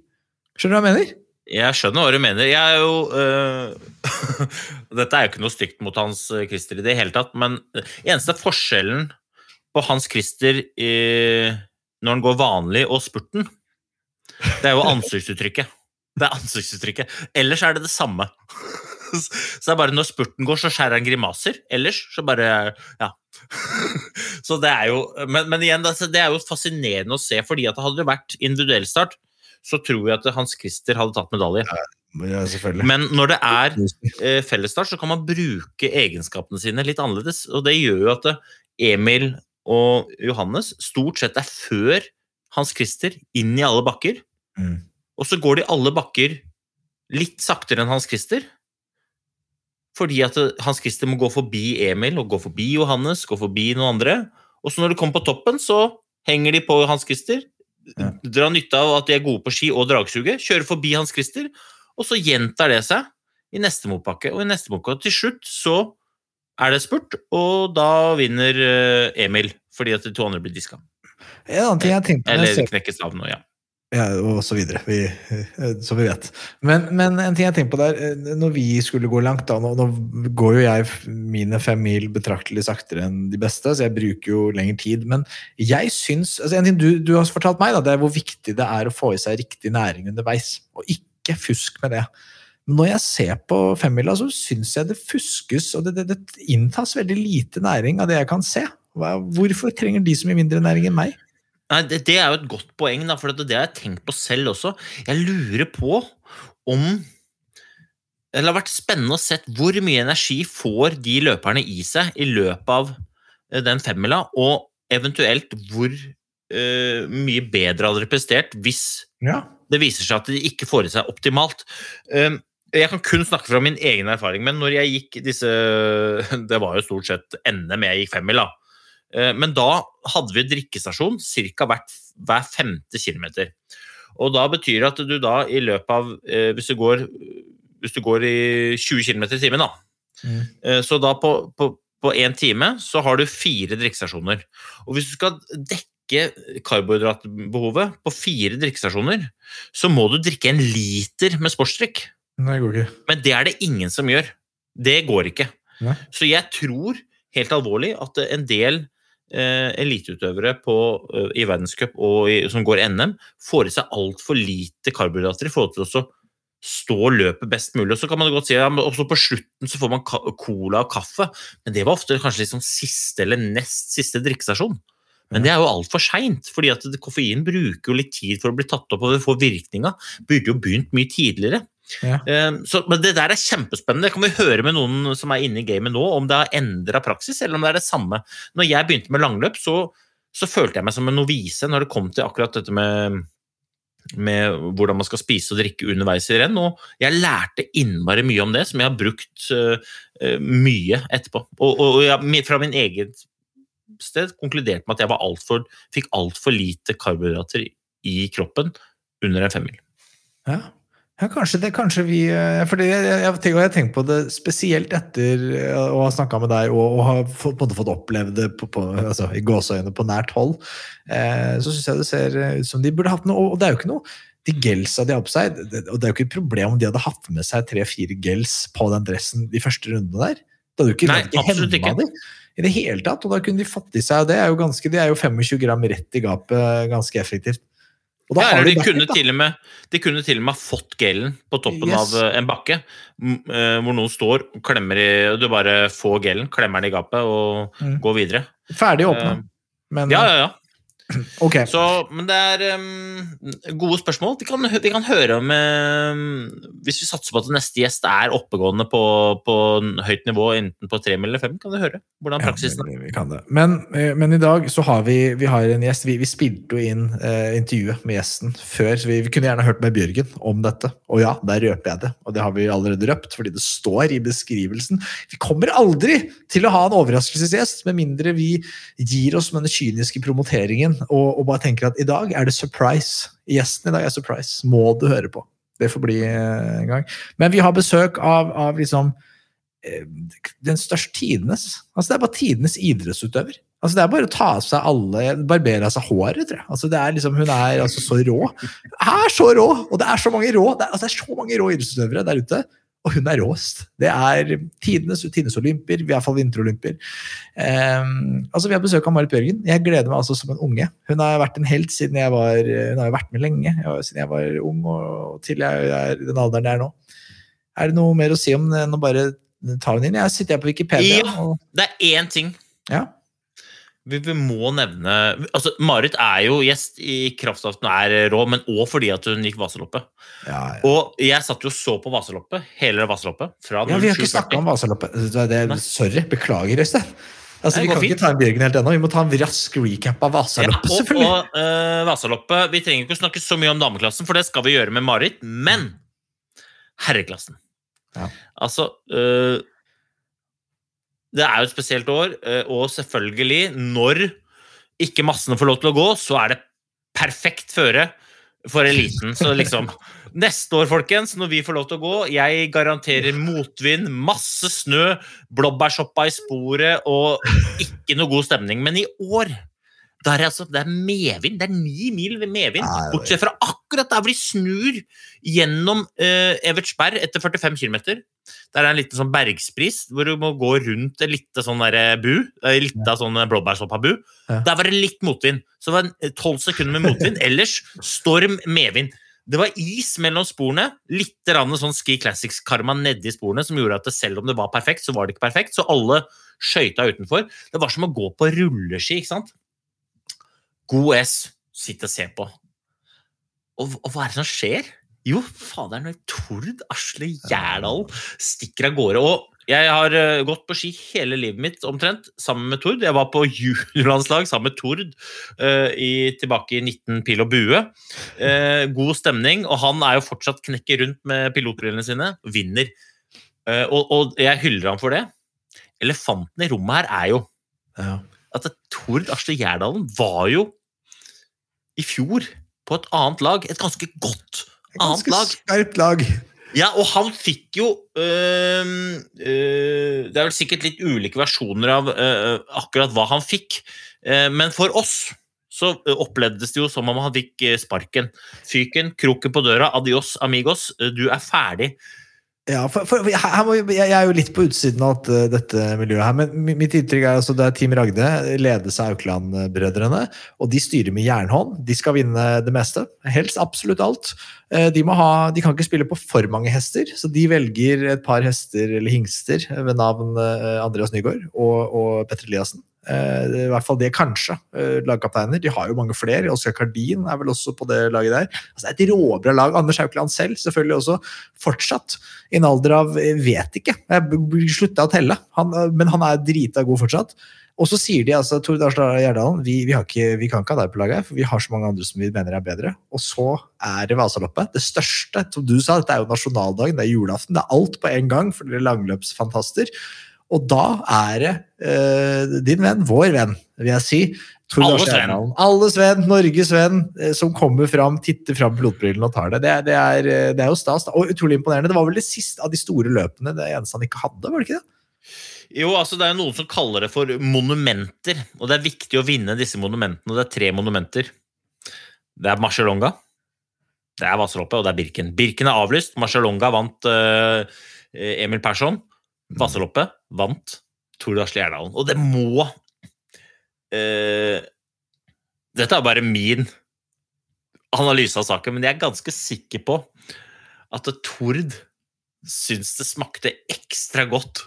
Skjønner du hva jeg mener? Jeg skjønner hva du mener. Jeg er jo øh, (laughs) Dette er jo ikke noe stygt mot Hans Christer i det hele tatt, men eneste forskjellen på Hans Christer i, når han går vanlig og spurten, det er jo ansiktsuttrykket. Det er ansiktsuttrykket. Ellers er det det samme. (laughs) Så det er bare når spurten går, så skjærer han grimaser. Ellers så bare Ja. (laughs) Så det er jo Men, men igjen, altså, det er jo fascinerende å se, fordi at hadde det vært individuell start, så tror jeg at Hans Christer hadde tatt medalje. Ja. Men når det er (laughs) eh, fellesstart, så kan man bruke egenskapene sine litt annerledes. Og det gjør jo at eh, Emil og Johannes stort sett er før Hans Christer inn i alle bakker. Mm. Og så går de alle bakker litt saktere enn Hans Christer. Fordi at Hans Christer må gå forbi Emil og gå forbi Johannes, gå forbi noen andre. Og så når de kommer på toppen, så henger de på Hans Christer. Ja. Drar nytte av at de er gode på ski og dragsuget. Kjører forbi Hans Christer. Og så gjentar det seg i neste motbakke og i neste motbakke. Til slutt så er det spurt, og da vinner eh, Emil fordi at de to andre blir diska. En annen ting jeg tenkte Eller knekkes av noe, ja. Ja, og så videre, vi, eh, som vi vet. Men, men en ting jeg tenker på der, eh, når vi skulle gå langt da, nå, nå går jo jeg mine fem mil betraktelig saktere enn de beste, så jeg bruker jo lengre tid, men jeg syns, altså en ting du, du har fortalt meg da, det er hvor viktig det er å få i seg riktig næring underveis, og ikke fusk med det. Men når jeg ser på femmila, så syns jeg det fuskes, og det, det, det inntas veldig lite næring av det jeg kan se. Hvorfor trenger de så mye mindre næring enn meg? Nei, det, det er jo et godt poeng, da, for det, det har jeg tenkt på selv også. Jeg lurer på om Det har vært spennende å se hvor mye energi får de løperne i seg i løpet av eh, den femmila, og eventuelt hvor uh, mye bedre hadde de prestert hvis Ja, det viser seg at de ikke får i seg optimalt. Um, Jeg kan kun snakke fra min egen erfaring, men når jeg gikk disse (laughs) Det var jo stort sett NM jeg gikk femmil, da. Eh, Men da hadde vi drikkestasjon ca. hver femte kilometer. Og da betyr det at du da i løpet av eh, Hvis du går, hvis du går i 20 km i timen, da. Mm. eh, Så da på, på, på én time så har du fire drikkestasjoner. Og hvis du skal dekke karbohydratbehovet på fire drikkestasjoner, så må du drikke en liter med sportsdrikk. Nei, det går ikke. Men det er det ingen som gjør. Det går ikke. Nei. Så jeg tror helt alvorlig at en del eliteutøvere eh, i verdenscup og i, som går NM, får i seg altfor lite karbohydrater i forhold til å stå løpet best mulig. Og så kan man godt si ja, også på slutten så får man cola og kaffe, men det var ofte kanskje liksom siste eller nest siste drikkestasjon. Men det er jo altfor seint, fordi at koffein bruker jo litt tid for å bli tatt opp og få virkninga. Burde jo begynt mye tidligere. Ja. Eh, Så, men det der er kjempespennende. Det kan vi høre med noen som er inne i gamet nå, om det har endra praksis, eller om det er det samme. Når jeg begynte med langløp, så, så følte jeg meg som en novise når det kom til akkurat dette med med hvordan man skal spise og drikke underveis i renn. Og jeg lærte innmari mye om det, som jeg har brukt eh, mye etterpå. Og, og jeg, fra min eget sted konkluderte med at jeg var alt for, fikk altfor lite karbohydrater i kroppen under en femmil. Ja. Ja, kanskje det, kanskje vi for fordi jeg, jeg, jeg, tenker- på det spesielt etter eh, å ha snakka med deg og, og ha fått, på en måte fått opplevd det på, på, altså, i gåseøyne på nært hold. Eh, så syns jeg det ser ut som de burde hatt noe, og det er jo ikke noe de gelsa de har på seg, det, og det er jo ikke et problem om de hadde hatt med seg tre-fire gels på den dressen de første rundene der. Det hadde jo ikke, Nei, absolutt ikke. de i det hele tatt, og da kunne de fått i seg det er jo ganske, det er jo 25 gram rett i gapet ganske effektivt. Ja, eller de, kunne til og med, de kunne til og med ha fått gelen på toppen Yes. av eh, en bakke, eh, hvor noen står og klemmer i og Du bare får gelen, klemmer den i gapet og Mm. går videre. Ferdig åpna. Eh, Men Ja, ja, ja. (clears throat) ok. Så, men det er um, gode spørsmål. Vi kan, de kan høre om um, Hvis vi satser på at neste gjest er oppegående på, på høyt nivå, enten på tre eller fem, kan vi høre hvordan praksisen er. vi, vi kan det. Men, eh, men i dag så har vi, vi har en gjest. Vi, vi spilte jo inn eh, intervjuet med gjesten før, så vi, vi kunne gjerne hørt med Bjørgen om dette. Og ja, der røper jeg det. Og det har vi allerede røpt, fordi det står i beskrivelsen. Vi kommer aldri til å ha en overraskelsesgjest, med mindre vi gir oss med den kyniske promoteringen og, og bare tenker at i dag er det surprise. Gjesten i dag er surprise. Må du høre på. Det får bli eh, en gang. Men vi har besøk av, av liksom eh, den største tidenes. Altså Det er bare tidenes idrettsutøver. Altså Det er bare å ta av seg alle Barbere av seg håret, tror jeg. Altså det er liksom, Hun er altså så rå. Er så rå! Og det er så mange rå det er, altså, det er så mange rå idrettsutøvere der ute. Og hun er råest. Det er tidenes, tidenes olympier, i hvert fall vinterolympier. Ehm, altså Vi har besøk av Marit Bjørgen. Jeg gleder meg altså som en unge. Hun har vært en helt siden jeg var Hun har jo vært med lenge, siden jeg var ung og til jeg er i den alderen jeg er nå. Er det noe mer å si om det enn å bare ta henne inn? Jeg sitter her på Wikipedia. Ja. Og, Det er én ting ja. Vi, vi må nevne altså Marit er jo gjest i kraft av at hun er rå, men òg fordi at hun gikk Vasaloppet. Ja, ja. Og jeg satt jo og så på Vasaloppet, hele Vasaloppet. Fra ja, vi har ikke 07.40. snakka om Vasaloppet. Det, det, sorry, beklager, Øystein. Altså, Nei, vi kan fint. ikke ta en Bjørgen helt ennå. Vi må ta en rask recap av Vasaloppet, Ja, og, selvfølgelig. og uh, Vasaloppet Vi trenger ikke å snakke så mye om dameklassen, for det skal vi gjøre med Marit. Men herreklassen Ja. Altså eh, Det er jo et spesielt år, eh, og selvfølgelig, når ikke massene får lov til å gå, så er det perfekt føre for eliten. Så liksom (laughs) Neste år, folkens, når vi får lov til å gå, jeg garanterer motvind, masse snø, blåbærsoppa i sporet og ikke noe god stemning. Men i år der er altså, det er medvind. Det er ni mil medvind. Bortsett fra akkurat der hvor de snur gjennom uh, Evertsberg etter 45 km. Der er en liten sånn bergspris hvor du må gå rundt en liten sånn der bu. En lita sånn blåbærsoppa-bu. Ja. Der var det litt motvind. Så det var tolv 12 sekunder med motvind. (laughs) Ellers storm, medvind. Det var is mellom sporene. Litt sånn Ski Classics-karma nedi sporene som gjorde at det, selv om det var perfekt, så var det ikke perfekt. Så alle skøyta utenfor. Det var som å gå på rulleski, ikke sant? God S. Sitte og se på. Og, og hva er det som skjer? Jo, faderen, når Tord Asle Gjerdal stikker av gårde. Og jeg har eh, gått på ski hele livet mitt omtrent sammen med Tord. Jeg var på (laughs) juniorlandslag sammen med Tord uh, i, tilbake i 19 pil og bue. Uh, god stemning, og han er jo fortsatt knekker rundt med pilotbrillene sine. Vinner. Uh, og, og jeg hyller ham for det. Elefanten i rommet her er jo Ja. at Tord Asle Gjerdalen var jo i fjor på et annet lag. Et ganske godt Ganske lag. skarpt lag. Ja, og han fikk jo øh, øh, Det er vel sikkert litt ulike versjoner av øh, akkurat hva han fikk, Eh, men for oss så øh, opplevdes det jo som om han fikk øh, sparken. Fyken, kroken på døra, adios amigos, øh, du er ferdig. Ja, for, for jeg, jeg er jo litt på utsiden av eh, dette miljøet her, men mitt inntrykk er altså det er Team Ragde, ledes av Aukland-brødrene, og de styrer med jernhånd. De skal vinne det meste. Helst absolutt alt. Eh, De, ha, de kan ikke spille på for mange hester, så de velger et par hester eller hingster ved navn eh, Andreas Nygaard og, og Petter Eliassen. Eh, I hvert fall det, kanskje. eh, Lagkapteiner. De har jo mange flere. Oskar Kardin er vel også på det laget der. Altså, det er et råbra lag. Anders Haukeland selv selvfølgelig også fortsatt. I en alder av jeg vet ikke. Jeg slutta å telle. Han, eh, men han er drita god fortsatt. Og så sier de altså Tord Arsdal Gjerdalen vi, vi, ikke, vi kan ikke ha deg på laget, for vi har så mange andre som vi mener er bedre. Og så er det Vasaloppet. Det største, som du sa, dette er jo nasjonaldagen, det er julaften. Det er alt på en gang for dere langløpsfantaster. Og da er det eh, din venn, vår venn, vil jeg si. Alles venn. Alles venn, Norges venn, eh, som kommer fram, titter fram pilotbrillene og tar det. Det det, er, eh, det er jo stas. Og utrolig imponerende. Det var vel det siste av de store løpene, det eneste han ikke hadde, var det ikke det? Jo, altså Det er noen som kaller det for monumenter, og det er viktig å vinne disse monumentene. og Det er tre monumenter. Det er Marcialonga, det er Vasaloppet, og det er Birken. Birken er avlyst. Marcialonga vant uh, Emil Persson. Vasaloppet vant Tord Asle Gjerdalen. Og det må eh, Dette er bare min analyse av saken, men jeg er ganske sikker på at Tord syns det smakte ekstra godt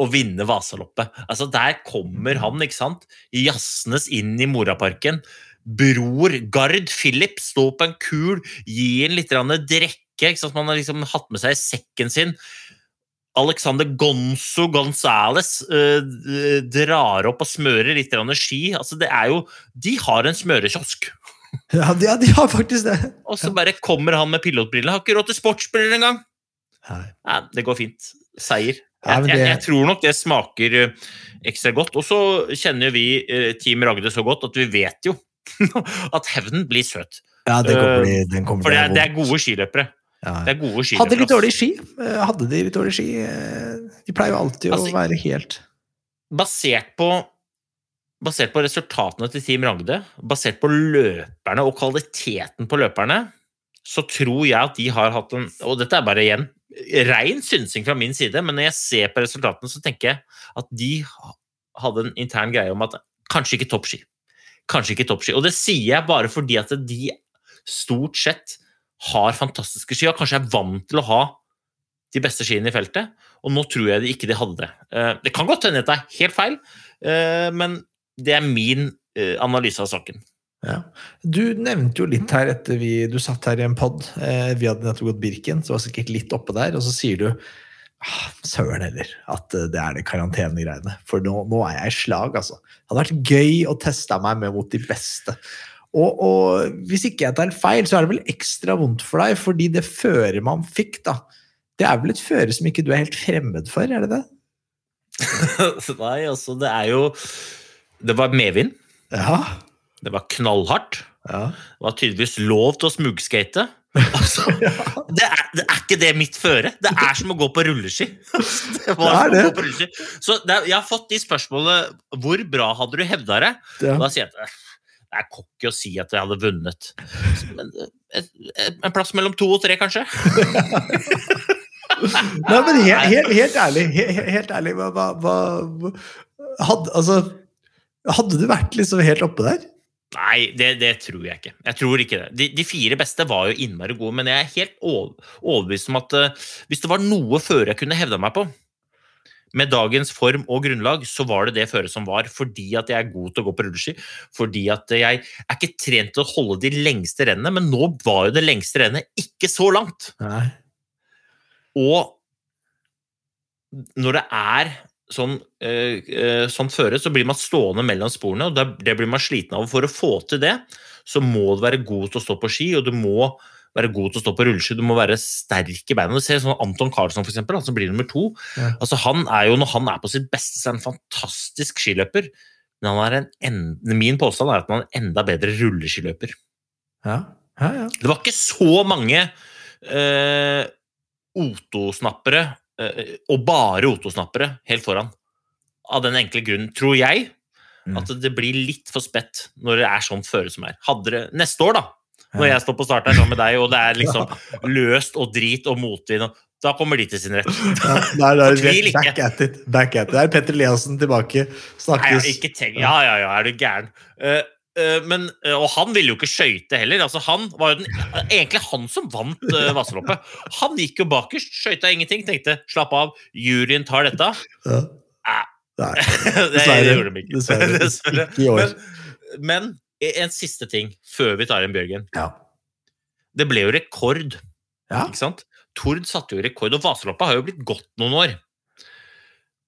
å vinne Vasaloppet. Altså, der kommer han, ikke sant? Jazzende inn i moraparken. Bror Gard Philip står på en kul, gir en litt drikke. Ikke sant? Man har liksom hatt med seg i sekken sin. Alexander Gonzo Gonzales eh, drar opp og smører litt ski. Altså, det er jo De har en smørekiosk. Ja, de, de har faktisk det. Og så bare kommer han med pilotbriller. Har ikke råd til sportsbriller engang! Nei. Nei, det går fint. Seier. Jeg, jeg, jeg tror nok det smaker eh, ekstra godt. Og så kjenner vi eh, Team Ragde så godt at vi vet jo (laughs) at hevnen blir søt. Ja, det kommer, bli, den kommer For det er, det er gode skiløpere. Ja. Det er gode skiløpere. Hadde litt ass. dårlig ski. Eh, Hadde de litt dårlig ski. eh, De pleier jo alltid Altså, å være helt Basert på Basert på resultatene til Team Ragde, basert på løperne og kvaliteten på løperne, så tror jeg at de har hatt en Og dette er bare igjen rein synsing fra min side, men når jeg ser på resultatene, så tenker jeg at de hadde en intern greie om at kanskje ikke toppski. Kanskje ikke toppski. Og det sier jeg bare fordi at de stort sett har fantastiske ski, og kanskje er vant til å ha de beste skiene i feltet. Og nå tror jeg ikke de hadde det. Eh, Det kan godt hende at det er helt feil, eh, men det er min eh, analyse av saken. Ja. Du nevnte jo litt her etter vi, du satt her i en pod. Vi hadde nettopp gått Birken, så var sikkert litt oppe der. Og så sier du ah, søren heller at det er det karantenegreiene. For nå, nå er jeg i slag, altså. Det hadde vært gøy å teste meg med mot de beste. Og, og hvis ikke jeg tar feil, så er det vel ekstra vondt for deg, fordi det føret man fikk, da, det er vel et føre som ikke du er helt fremmed for, er det det? (laughs) Nei, altså, det er jo Det var medvind. Ja. Det var knallhardt. ja. Det var tydeligvis lov til å smugskate. (laughs) Altså, det, er, det er ikke det mitt føre. Det er som å gå på rulleski. (laughs) Det var Det er som å gå på rulleski. Så det jeg har fått de spørsmålene Hvor bra hadde du hevda det? Ja. Da sier jeg Det er cocky å si at jeg hadde vunnet. Men, eh, et, en plass mellom to og tre, kanskje? (laughs) Nei, men helt, helt, helt ærlig, helt, helt ærlig hva, hva, hadde, altså, hadde du vært liksom helt oppe der? Nei, det, det, tror jeg ikke. Jeg tror ikke det. De, de, fire beste var jo innmari gode, men jeg er helt overbevist om at uh, hvis det var noe føre jeg kunne hevda meg på, med dagens form og grunnlag, så var det det føret som var. Fordi at jeg er god til å gå på rulleski. Fordi at jeg er ikke trent til å holde de lengste rennene, men nå var jo det lengste rennet ikke så langt. Nei. Og når det er sånn, øh, sånn føre, så blir man stående mellom sporene, og det blir man sliten av. For å få til det, så må du være god til å stå på ski, og du må være god til å stå på rulleski, du må være sterk i beina. Du ser sånn Anton Karlsson for eksempel, han som blir nummer to. Ja. Altså, han er jo, når han er på sitt beste, så er han en fantastisk skiløper. Men han er en, en, min påstand er at han er en enda bedre rulleskiløper. Ja. Ja, ja. Det var ikke så mange eh, otosnappere, eh, og bare otosnappere, helt foran. Av den enkle grunnen, tror jeg, at det blir litt for spett når det er sånt føre som er. Hadde det neste år, da, når jeg står på start her sammen med deg, og det er liksom (laughs) løst og drit og motvind, da kommer de til sin rett. Ja, (laughs) der, der, back at it. Back at it. Der er Petter Eliassen tilbake. Nei, Snakkes. ikke tenk, ja, ja, ja, er du gæren? Uh, men, eh, og han ville jo ikke skøyte heller. altså Han var jo den, egentlig han som vant uh, (laughs) Vasaloppet. Han gikk jo bakerst, skøyta ingenting, tenkte slapp av, juryen tar dette. Ja. Nei, Dessverre. det gjorde de ikke. Dessverre. Dessverre. Ikke i år. Men, men en siste ting før vi tar inn Bjørgen. Ja. Det ble jo rekord. Ja. Ikke sant? Tord satte jo rekord, og Vaseloppa har jo blitt gått noen år.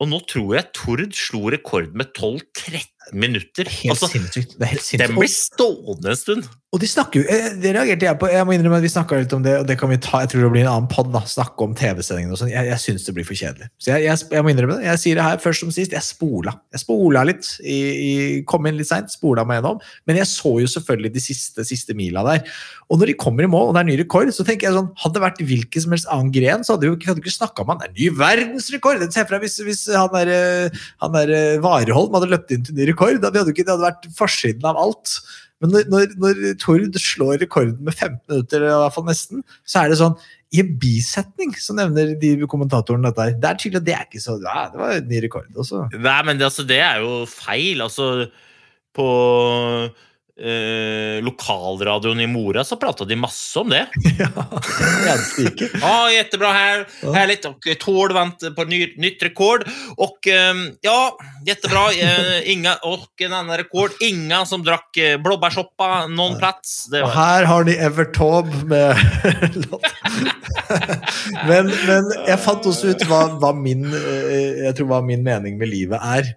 Og nå tror jeg Tord slo rekord med 12-13 minutter. Helt Altså, sinnssykt. Det er helt den blir stående en stund. Og de snakker jo, eh, Det reagerte jeg på. Jeg må innrømme at vi snakka litt om det, og det kan vi ta, jeg tror det blir en annen pod. Snakke om TV-sendingene og sånn. Jeg, jeg syns det blir for kjedelig. Så jeg, jeg, jeg må innrømme det. Jeg sier det her først som sist. Jeg spola. Jeg spola litt. I, i, kom inn litt seint, spola meg gjennom. Men jeg så jo selvfølgelig de siste, siste mila der. Og når de kommer i mål, og det er ny rekord, så tenker jeg sånn Hadde det vært hvilken som helst annen gren, så hadde vi ikke, ikke snakka om han. Det er ny verdensrekord! Se for deg hvis, hvis han der, eh, han der Vareholm hadde løpt inn til ny rekord. Det hadde ikke, det hadde vært forsiden av alt. Men når, når, når Tord slår rekorden med 15 minutter, i hvert fall nesten, så er det sånn I en bisetning så nevner de kommentatorene dette. Det er tydelig at det er ikke så Ja, det var en ny rekord også. Nei, men det, altså, det er jo feil. Altså, på eh, lokalradioen i Mora så prata de masse om det. (laughs) ja. Ja, jättebra her. Härligt. Och Tord vant på ny, nytt rekord. Og ehm, ja, jättebra. Eh, (laughs) inga, och en annen rekord. Inga som drakk eh, noen någon plats. Det Og her har de Evertaub med låt. (laughs) men, men jeg fant også ut hva, hva, min, eh, jeg tror hva min mening med livet er.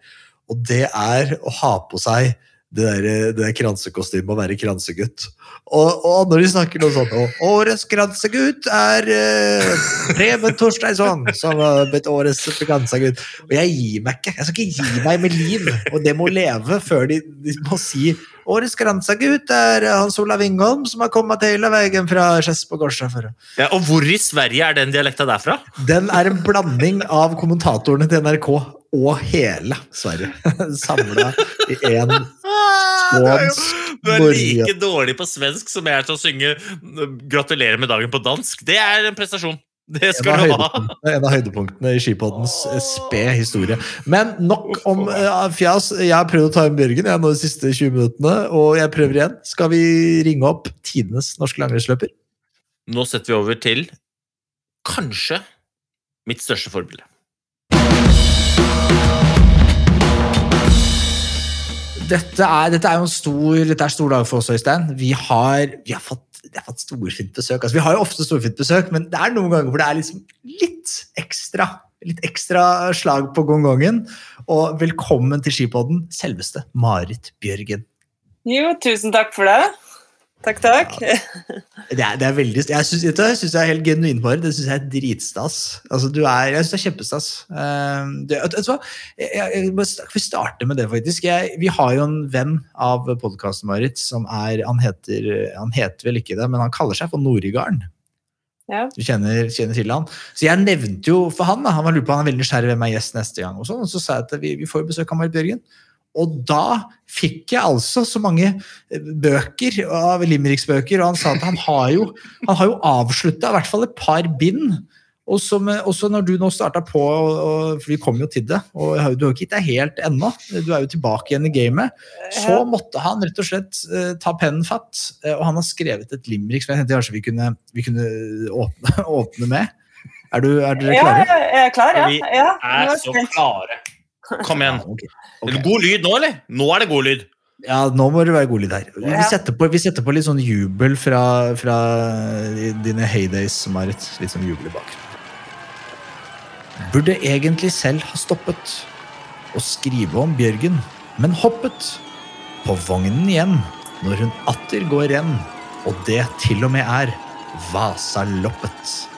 Og det er å ha på seg det der, det der kransekostymet å være kransegutt. Og, og når de snakker noe sånt og, Årets kransegutt er uh, Preben Torsteinsson, som har blitt årets kransegutt. Og jeg gir meg ikke. Jeg skal ikke gi meg med liv, og det må leve før de, de må si Årets kransegutt er Hans Olav Ingholm, som har kommet hele veien fra Skedsmo på Gårdstad før. ja, og hvor i Sverige er den dialekta derfra? Den er en blanding av kommentatorene til NRK og hele Sverige. (laughs) Samla i én skånsk Du er like dårlig på svensk som jeg er til å synge 'Gratulerer med dagen' på dansk. Det er en prestasjon. Det skal du ha. en av høydepunktene i skipoddens spe historie. Men nok om uh, fjas. Jeg har prøvd å ta inn Bjørgen jeg, nå de siste 20 minuttene, og jeg prøver igjen. Skal vi ringe opp tidenes norske langrennsløper? Nå setter vi over til kanskje mitt største forbilde. Dette er, dette er jo en stor, dette er stor dag for oss, Øystein. Vi har, vi har fått, vi har fått storfint besøk. Altså, vi har jo ofte storfint besøk, men det er noen ganger hvor det er liksom litt ekstra. Litt ekstra slag på gongongen. Og velkommen til Skipodden, selveste Marit Bjørgen. Jo, tusen takk for det. Takk, takk. Det er, det er veldig, jeg syns det er helt genuint, Marit. Det syns jeg er dritstas. Altså, du er, jeg syns det er kjempestas. Uh, det, vet du hva? Jeg, vi starter med det, faktisk. Jeg, vi har jo en venn av podkasten, Marit, som er han heter, han heter vel ikke det, men han kaller seg for Noregarden. Ja. Du kjenner, kjenner til han. Så jeg nevnte jo for han, da, han var lurt på han er veldig nysgjerrig hvem er gjest neste gang. Og, sånn, og så sa jeg at vi, vi får besøk av Marit Bjørgen. Og da fikk jeg altså så mange eh, bøker av Limericksbøker, og han sa at han har jo, han har jo avslutta i hvert fall et par bind. Og så, når du nå starta på, og, og, for vi kom jo til det, og du har jo ikke gitt deg helt ennå, du er jo tilbake igjen i gamet, så måtte han rett og slett eh, ta pennen fatt, eh, og han har skrevet et limerick som jeg tenkte kanskje vi kunne, vi kunne åpne, (laughs) åpne med. Er, du, er dere klare? Ja, jeg er klar, ja. Vi er så klare. Kom igjen. Ja, okay. Okay. God lyd nå, eller? Nå er det god lyd. Ja, nå må det være god lyd her. Vi setter på, vi setter på litt sånn jubel fra, fra dine heydays, Marit. Litt sånn jubel i bakgrunnen. Burde egentlig selv ha stoppet å skrive om Bjørgen, men hoppet på vognen igjen når hun atter går renn, og det til og med er Vasaloppet.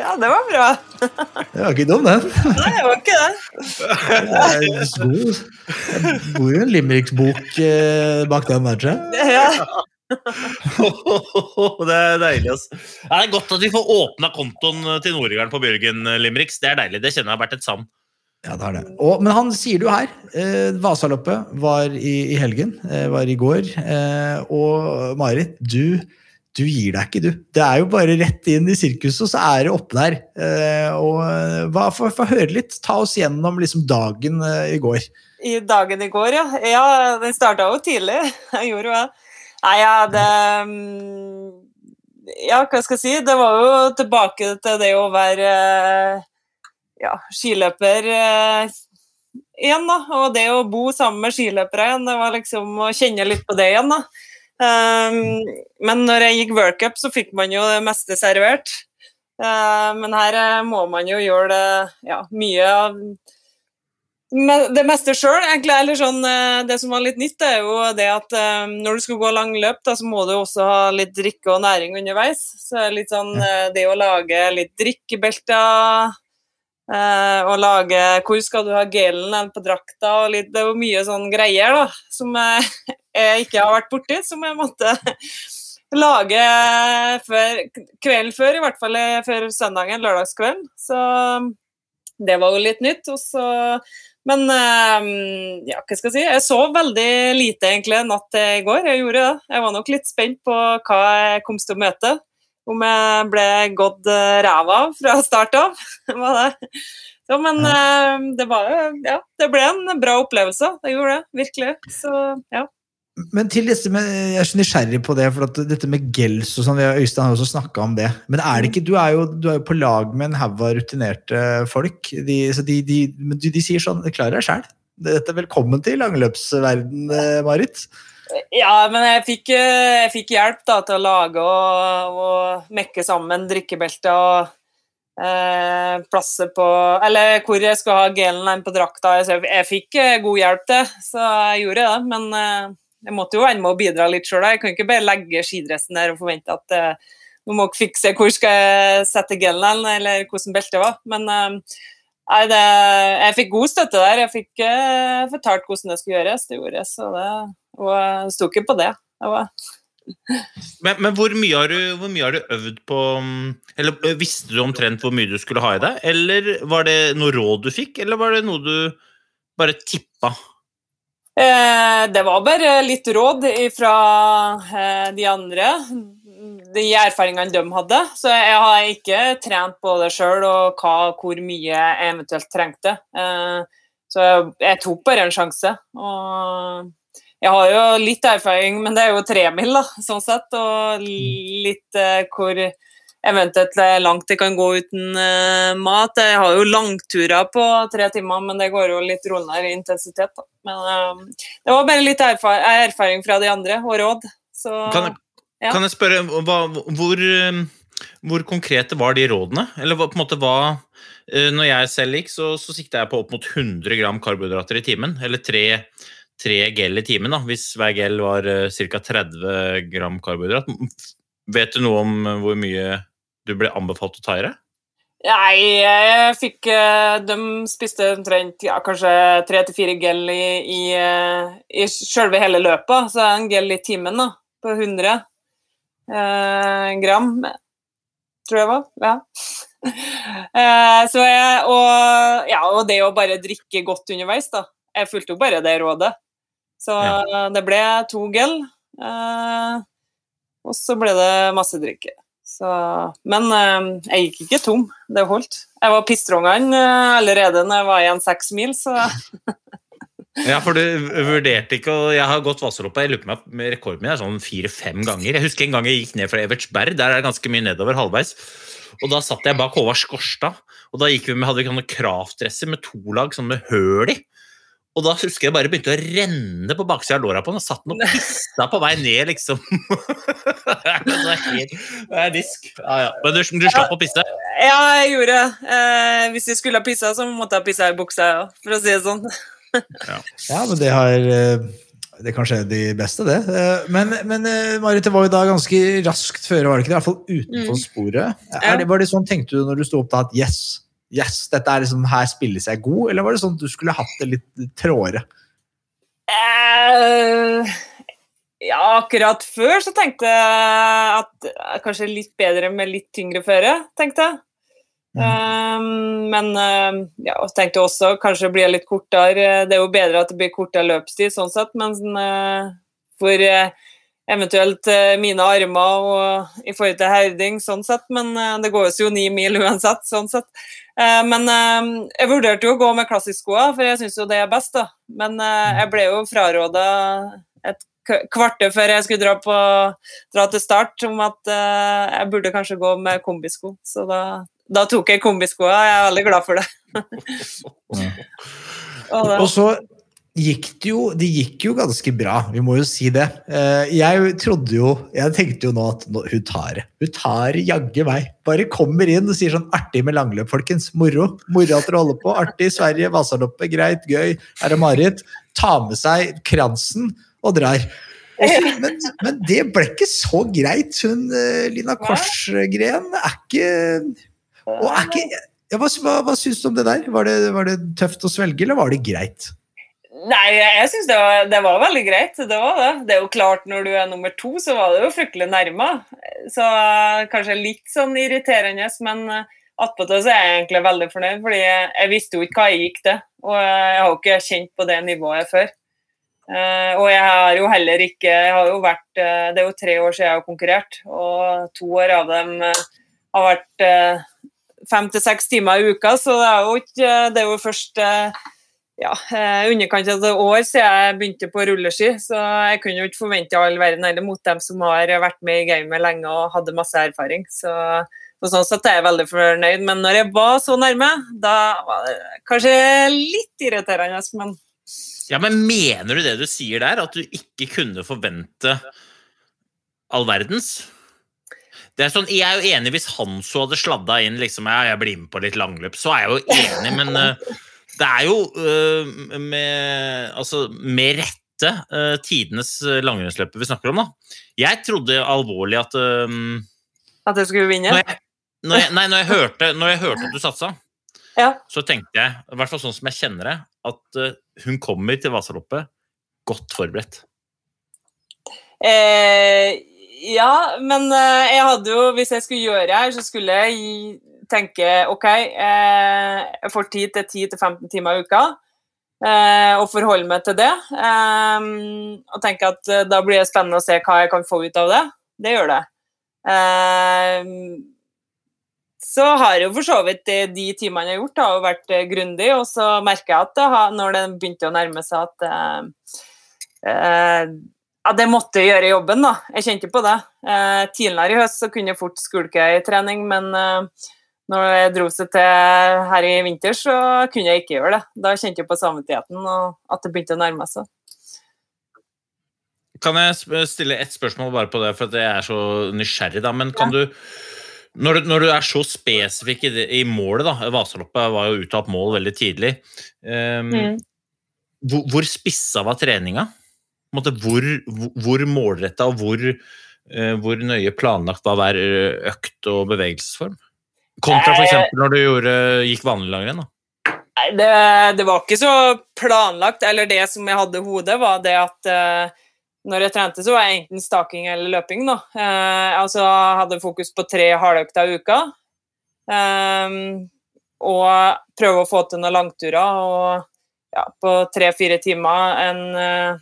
Ja, det var bra. Det var ikke dum, den. Nei, det var ikke det. Det er god. Det bor jo en Limericksbok eh, bak den der, tror. Ja. (laughs) det er deilig, altså. Det er godt at vi får åpna kontoen til Nordegården på Bjørgen Limericks. Det er deilig. Det kjenner jeg har vært et savn. Ja, det er det. Og, men han sier det jo her. Eh, Vasaloppet var i, i helgen, eh, var i går. Eh, og Marit, du, du gir deg ikke, du. Det er jo bare rett inn i sirkuset, og så er det oppe der. Eh, og eh, hva, Få høre litt. Ta oss gjennom liksom, dagen eh, i går. I dagen i går, ja. Ja, den starta jo tidlig. (laughs) Jeg gjorde jo det. Nei, ja, det mm, Ja, hva skal jeg si? Det var jo tilbake til det å være ja, skiløper igjen, da. Og det å bo sammen med skiløpere igjen, det var liksom å kjenne litt på det igjen, da. Um, men når jeg gikk workup, så fikk man jo det meste servert. Uh, men her eh, må man jo gjøre det ja, mye av det meste sjøl, egentlig. Eller sånn, eh, det som var litt nytt, er jo det at um, når du skal gå langløp, da, så må du også ha litt drikke og næring underveis. Så litt sånn eh, det å lage litt drikkebelter eh, og lage Hvor skal du ha gelen på drakta? og litt, Det er mye sånn greier da, som jeg, jeg ikke har vært borti, som jeg måtte (laughs) lage før, kvelden før, i hvert fall eh, før søndagen, lørdagskvelden. Så det var jo litt nytt. Og så, men eh, ja, hva skal jeg si? Jeg sov veldig lite egentlig natt til i går. Jeg gjorde det. Jeg var nok litt spent på hva jeg kom til å møte. Om jeg ble gått eh, ræva av fra start av. (laughs) Så, men eh, det var jo Ja, det ble en bra opplevelse. Det gjorde det. Virkelig. Så ja. Men til dette med, jeg er så nysgjerrig på det, for at dette med gels og sånn, Øystein har jo også snakka om det. Men er det ikke, du er jo, du er jo på lag med en haug av rutinerte folk. De, så de, de, de sier sånn Klar deg sjæl. Dette er velkommen til langløpsverden, eh, Marit. Ja, men jeg fikk, eh, jeg fikk hjelp da, til å lage og, og mekke sammen drikkebelter og eh, plasser på Eller hvor jeg skal ha gelen på drakta. Jeg, jeg fikk eh, god hjelp til, så jeg gjorde det. Men eh, jeg måtte jo være med å bidra litt sjøl. Jeg kan ikke bare legge skidressen der og forvente at eh, nå må dere fikse hvor skal jeg sette gelen, eller hvordan beltet var. Men eh, Nei, det, jeg fikk god støtte der. Jeg fikk fortalt hvordan det skulle gjøres. Det gjorde jeg, så det, og sto ikke på det. det var, Men, men hvor, mye har du, hvor mye har du øvd på mm, Eller Visste du omtrent hvor mye du skulle ha i deg? Eller var det noe råd du fikk, eller var det noe du bare tippa? eh, det var bare litt råd fra eh, de andre, de erfaringene de hadde. Så jeg har ikke trent på det sjøl og hva, hvor mye jeg eventuelt trengte. Eh, så jeg tok bare en sjanse. Og jeg har jo litt erfaring, men det er jo tremil, da, sånn sett. Og litt eh, hvor eventuelt langt det kan gå uten eh, mat. Jeg har jo langturer på tre timer, men det går jo litt roligere intensitet. Da. Men eh, det var bare litt erfar erfaring fra de andre, og råd. Så Kan jeg, Ja. kan jeg spørre, hva, hvor, hvor konkrete var de rådene? Eller på en måte hva Når jeg selv gikk, så, så sikta jeg på opp mot 100 gram karbohydrater i timen. Eller tre, tre gel i timen, da, hvis hver gel var ca. 30 gram karbohydrat. Vet du noe om hvor mye du ble anbefalt å ta i deg? Nei, jeg fikk eh, De spiste omtrent ja, kanskje tre til fire gel i, i, eh, i selve hele løpet. Så en gel i timen da, på 100 eh, gram, tror jeg var. Ja. (laughs) Eh, jeg, og, ja, og det å bare drikke godt underveis, da. jeg fulgte jo bare det rådet. Så det ble to gel. Eh, og så ble det masse drikke. Så, men eh, jeg gikk ikke tom. Det holdt. Jeg var pistrongene eh, allerede når jeg var igjen seks mil, så (laughs) Ja, for du vurderte ikke å Jeg har gått Vasaloppet. Jeg lurer på at rekorden min er sånn fire-fem ganger. Jeg husker en gang jeg gikk ned fra Evertsberg. Der er det ganske mye nedover halvveis. Og da satt jeg bak Håvard Skorstad, og da gikk vi med, hadde vi sånne kraftdresser med to lag sånn med høl i. Og da husker jeg bare begynte å renne på baksida av låra på den, og satt den og pissa på vei ned, liksom. (laughs) det er helt det er disk. Ja, ja. Men du, du slapp å pisse? Ja, jeg gjorde det. Eh, hvis jeg skulle ha pissa, så måtte jeg pisse i buksa, ja, for å si det sånn. Ja, men det har eh, Det kan skje de beste, det. Eh, Men, men eh, Marit, det var jo da ganske raskt føre, var det ikke det? I hvert fall utenfor Mm. sporet. Ja. Er det, var det sånn tenkte du når du sto opp da at yes, yes, dette er liksom, her spilles jeg god, eller var det sånn at du skulle hatt det litt trådere? Uh, ja, akkurat før så tenkte jeg at er kanskje litt bedre med litt tyngre føre, tenkte jeg. Eh, men uh, ja, tenkte også kanskje blir litt kortere. Det er jo bedre at det blir kortere løpstid, sånn sett, men uh, for uh, eventuelt eh, mine armer og i forhold til herding, sånn sett, men eh, det går jo ni mil uansett, sånn sett. Eh, men eh, jeg vurderte jo å gå med klassiskskoa, for jeg syns jo det er best, da. Men eh, jeg ble jo fraråda et kvarter før jeg skulle dra, på, dra til start, om at jeg burde kanskje gå med kombisko. Så da, da tok jeg kombiskoa. Jeg er veldig glad for det. (laughs) Og det- Og så gikk det jo de gikk jo ganske bra, vi må jo si det. Eh, Jeg trodde jo Jeg tenkte jo nå at nå, hun tar det. Hun tar jaggu meg. Bare kommer inn og sier sånn artig med langløp, folkens. Moro. Moro at dere holder på. Artig. Sverige, Vasaloppet. Greit, gøy. Her er Marit. Ta med seg kransen og drar. (laughs) Men, men det ble ikke så greit. Hun eh, Lina Korsgren er ikke Og er ikke ja, hva, hva syns du om det der? Var det, var det tøft å svelge, eller var det greit? Nei, jeg syns det, det var veldig greit. Det var det. Det er jo klart, når du er nummer to, så var det jo fryktelig nærme. Så kanskje litt sånn irriterende, men eh, attpåtil så er jeg egentlig veldig fornøyd, fordi jeg visste jo ikke hva jeg gikk til. Og jeg har jo ikke kjent på det nivået før. Eh, og jeg har jo heller ikke jeg har jo vært, eh, Det er jo tre år siden jeg har konkurrert, og to år av dem eh, har vært eh, fem til seks timer i uka, så det er jo ikke Det er jo først eh, ja, eh, underkant av et år siden jeg begynte på rulleski, så jeg kunne jo ikke forvente all verden heller mot dem som har vært med i gamet lenge og hadde masse erfaring. Så, så sånn sett er jeg veldig fornøyd. Men når jeg var så nærme, da var det kanskje litt irriterende, men Ja, men mener du det du sier der? At du ikke kunne forvente all verdens? Det er sånn, Jeg er jo enig hvis Hanso hadde sladda inn liksom, ja, jeg blir med på litt langløp, så er jeg jo enig, men eh, det er jo uh, med, altså, med rette eh, tidenes langrennsløper vi snakker om. da. Jeg trodde alvorlig at eh, at jeg skulle vinne. når jeg, når jeg, Nei, når jeg, hørte, når jeg hørte at du satsa, Ja. så tenkte jeg, i hvert fall sånn som jeg kjenner det, at uh, hun kommer til Vasaloppet godt forberedt. Eh, ja, men jeg hadde jo, hvis jeg skulle gjøre her, så skulle jeg gi- tenke OK, eh, jeg får 10-10-15 timer i uka. Eh, og forholde meg til det. Eh, og tenke at da blir det spennende å se hva jeg kan få ut av det. Det gjør det. Så har jo for så vidt de, timene jeg har gjort, har vært grundig, og så merker jeg at når det begynte å nærme seg at ja, det måtte gjøre jobben, da. Jeg kjente på det. Eh, tidligere i høst så kunne jeg fort skulke i trening, men eh, når jeg dro seg til her i vinter, så kunne jeg ikke gjøre det. Da kjente jeg på samvittigheten og at det begynte å nærme seg. Kan jeg stille ett spørsmål bare på det, for jeg er så nysgjerrig, da. Men kan du når, du når du er så spesifikk i, det, i målet, da Vasaloppet var jo uttalt mål veldig tidlig. Um, Mm. hvor, hvor spissa var treninga? Måte, hvor hvor, målretta og hvor, uh, hvor nøye planlagt var hver økt og bevegelsesform? Kontra Eh, f.eks. når du gjorde, gikk vanlig langrenn. det, det var ikke så planlagt. Eller det som jeg hadde i hodet, var det at uh, når jeg trente, så var jeg enten staking eller løping. da. Uh, altså hadde fokus på tre hardøkter i uka. Um, og prøve å få til noen langturer. Og ja, på tre-fire timer en uh,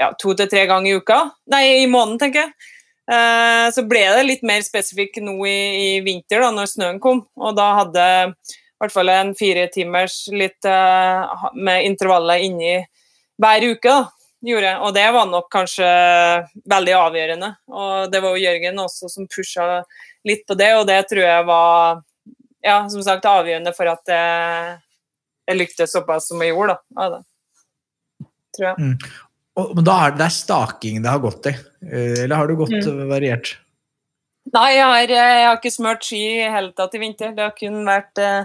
ja, to til tre ganger i uka. Nei, i måneden, tenker jeg. Eh, så ble det litt mer spesifikk nå i, i vinter, da når snøen kom. Og da hadde i hvert fall en fire timers litt eh, med intervaller inni hver uke. da gjorde. Og det var nok kanskje veldig avgjørende. Og det var jo Jørgen også som pusha litt på det, og det tror jeg var ja, som sagt avgjørende for at jeg, jeg lyktes såpass som jeg gjorde. da, av det. Tror jeg. Mm. Og, men da er det, det er staking det har gått i? Eh, Eller har du gått Mm. variert? Nei, jeg har, jeg har ikke smørt ski i hele tatt i vinter. Det har kun vært eh,